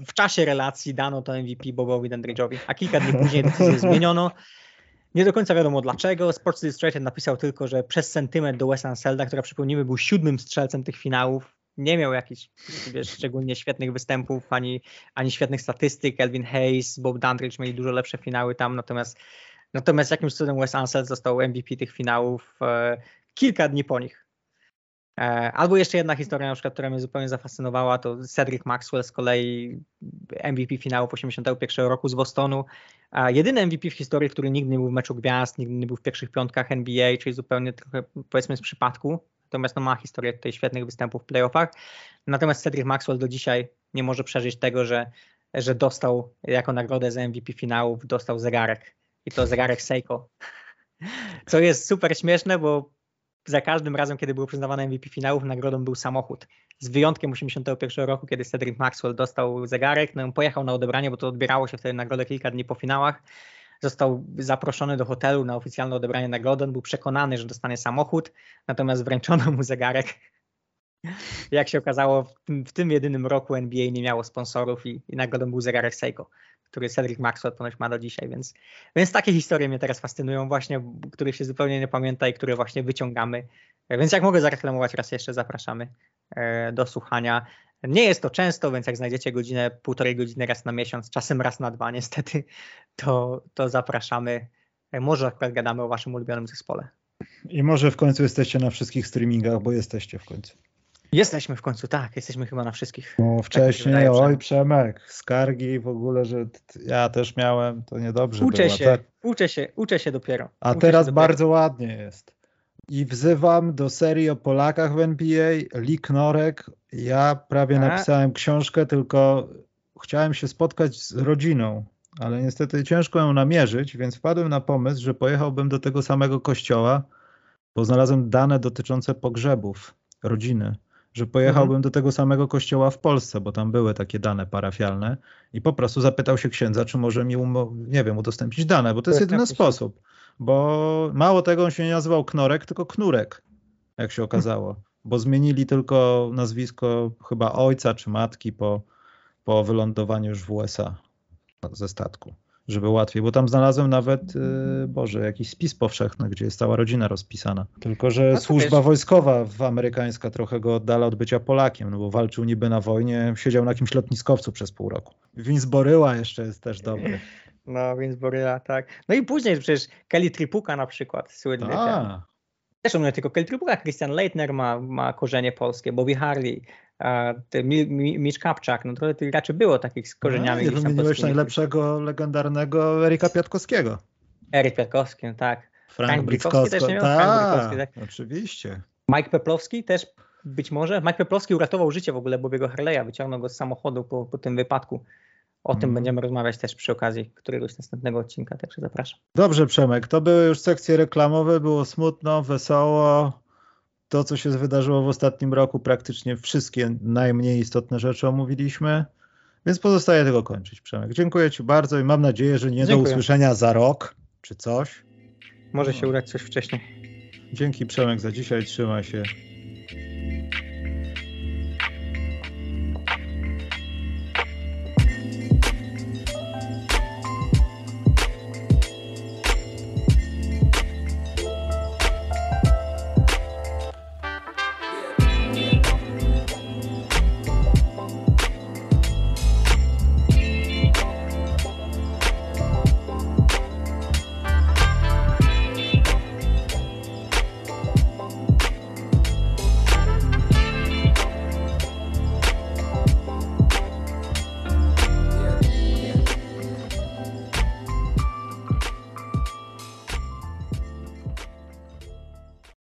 w czasie relacji dano to MVP Bobowi Dandridge'owi, a kilka dni później decyzję (laughs) zmieniono. Nie do końca wiadomo dlaczego. Sports Illustrated napisał tylko, że przez sentyment do Wes Anselda, która przypomnijmy był siódmym strzelcem tych finałów, nie miał jakichś wiesz, szczególnie świetnych występów, ani, ani świetnych statystyk. Elvin Hayes, Bob Dandridge mieli dużo lepsze finały tam, natomiast natomiast jakimś cudem Wes Anseld został MVP tych finałów e, kilka dni po nich. E, albo jeszcze jedna historia, na przykład, która mnie zupełnie zafascynowała, to Cedric Maxwell z kolei MVP finału 81 roku z Bostonu. Jedyny MVP w historii, który nigdy nie był w meczu gwiazd, nigdy nie był w pierwszych piątkach NBA, czyli zupełnie trochę powiedzmy z przypadku. Natomiast no, ma historię tutaj świetnych występów w playoffach. Natomiast Cedric Maxwell do dzisiaj nie może przeżyć tego, że, że dostał jako nagrodę za MVP finałów, dostał zegarek. I to zegarek Seiko. Co jest super śmieszne, bo za każdym razem, kiedy był przyznawany MVP finałów, nagrodą był samochód. Z wyjątkiem 81 roku, kiedy Cedric Maxwell dostał zegarek, no pojechał na odebranie, bo to odbierało się wtedy nagrodę kilka dni po finałach. Został zaproszony do hotelu na oficjalne odebranie nagrody. On był przekonany, że dostanie samochód, natomiast wręczono mu zegarek. Jak się okazało, w tym, w tym jedynym roku NBA nie miało sponsorów i, i nagrodą był zegarek Seiko który Cedric Maxwell ponoć ma do dzisiaj, więc, więc takie historie mnie teraz fascynują właśnie, których się zupełnie nie pamięta i które właśnie wyciągamy. Więc jak mogę zareklamować, raz jeszcze zapraszamy e, do słuchania. Nie jest to często, więc jak znajdziecie godzinę, półtorej godziny raz na miesiąc, czasem raz na dwa niestety, to, to zapraszamy. E, może akurat gadamy o waszym ulubionym zespole. I może w końcu jesteście na wszystkich streamingach, bo jesteście w końcu. Jesteśmy w końcu, tak, jesteśmy chyba na wszystkich. No tak wcześniej, tak oj Przemek, skargi w ogóle, że ja też miałem, to niedobrze uczę było. Się, tak? Uczę się, uczę się dopiero. A uczę teraz bardzo ładnie jest. I wzywam do serii o Polakach w NBA, Lik Norek. Ja prawie A? napisałem książkę, tylko chciałem się spotkać z rodziną, ale niestety ciężko ją namierzyć, więc wpadłem na pomysł, że pojechałbym do tego samego kościoła, bo znalazłem dane dotyczące pogrzebów rodziny że pojechałbym mhm. do tego samego kościoła w Polsce, bo tam były takie dane parafialne i po prostu zapytał się księdza, czy może mi, nie wiem, udostępnić dane, bo to jest jedyny sposób. Bo mało tego, on się nie nazywał Knorek, tylko Knurek, jak się okazało. Bo zmienili tylko nazwisko chyba ojca czy matki po, po wylądowaniu już w USA ze statku żeby łatwiej, bo tam znalazłem nawet, yy, Boże, jakiś spis powszechny, gdzie jest cała rodzina rozpisana. Tylko, że no służba wiesz. wojskowa w amerykańska trochę go oddala od bycia Polakiem, no bo walczył niby na wojnie, siedział na jakimś lotniskowcu przez pół roku. Vince jeszcze jest też dobry. (laughs) No, Vince tak. No i później przecież Kelly Tripuka na przykład, słynny ten. Zresztą nie tylko Kelly Tripuka, Christian Leitner ma, ma korzenie polskie, Bobby Harley, Mitch Kapczak, no trochę tych graczy było takich z korzeniami. No, wymieniłeś najlepszego, legendarnego Erika Piatkowskiego. Erik Piatkowski, no tak. Frank, Frank Brickowski też nie miał? Tak, tak, oczywiście. Mike Peplowski też być może. Mike Peplowski uratował życie w ogóle Bobiego Harley'a, wyciągnął go z samochodu po, po tym wypadku. O tym mm. będziemy rozmawiać też przy okazji któregoś następnego odcinka, także zapraszam. Dobrze, Przemek, to były już sekcje reklamowe, było smutno, wesoło to, co się wydarzyło w ostatnim roku, praktycznie wszystkie najmniej istotne rzeczy omówiliśmy, więc pozostaje tego kończyć. Przemek, dziękuję Ci bardzo i mam nadzieję, że nie dziękuję. do usłyszenia za rok czy coś. Może się udać coś wcześniej. Dzięki Przemek za dzisiaj, trzymaj się.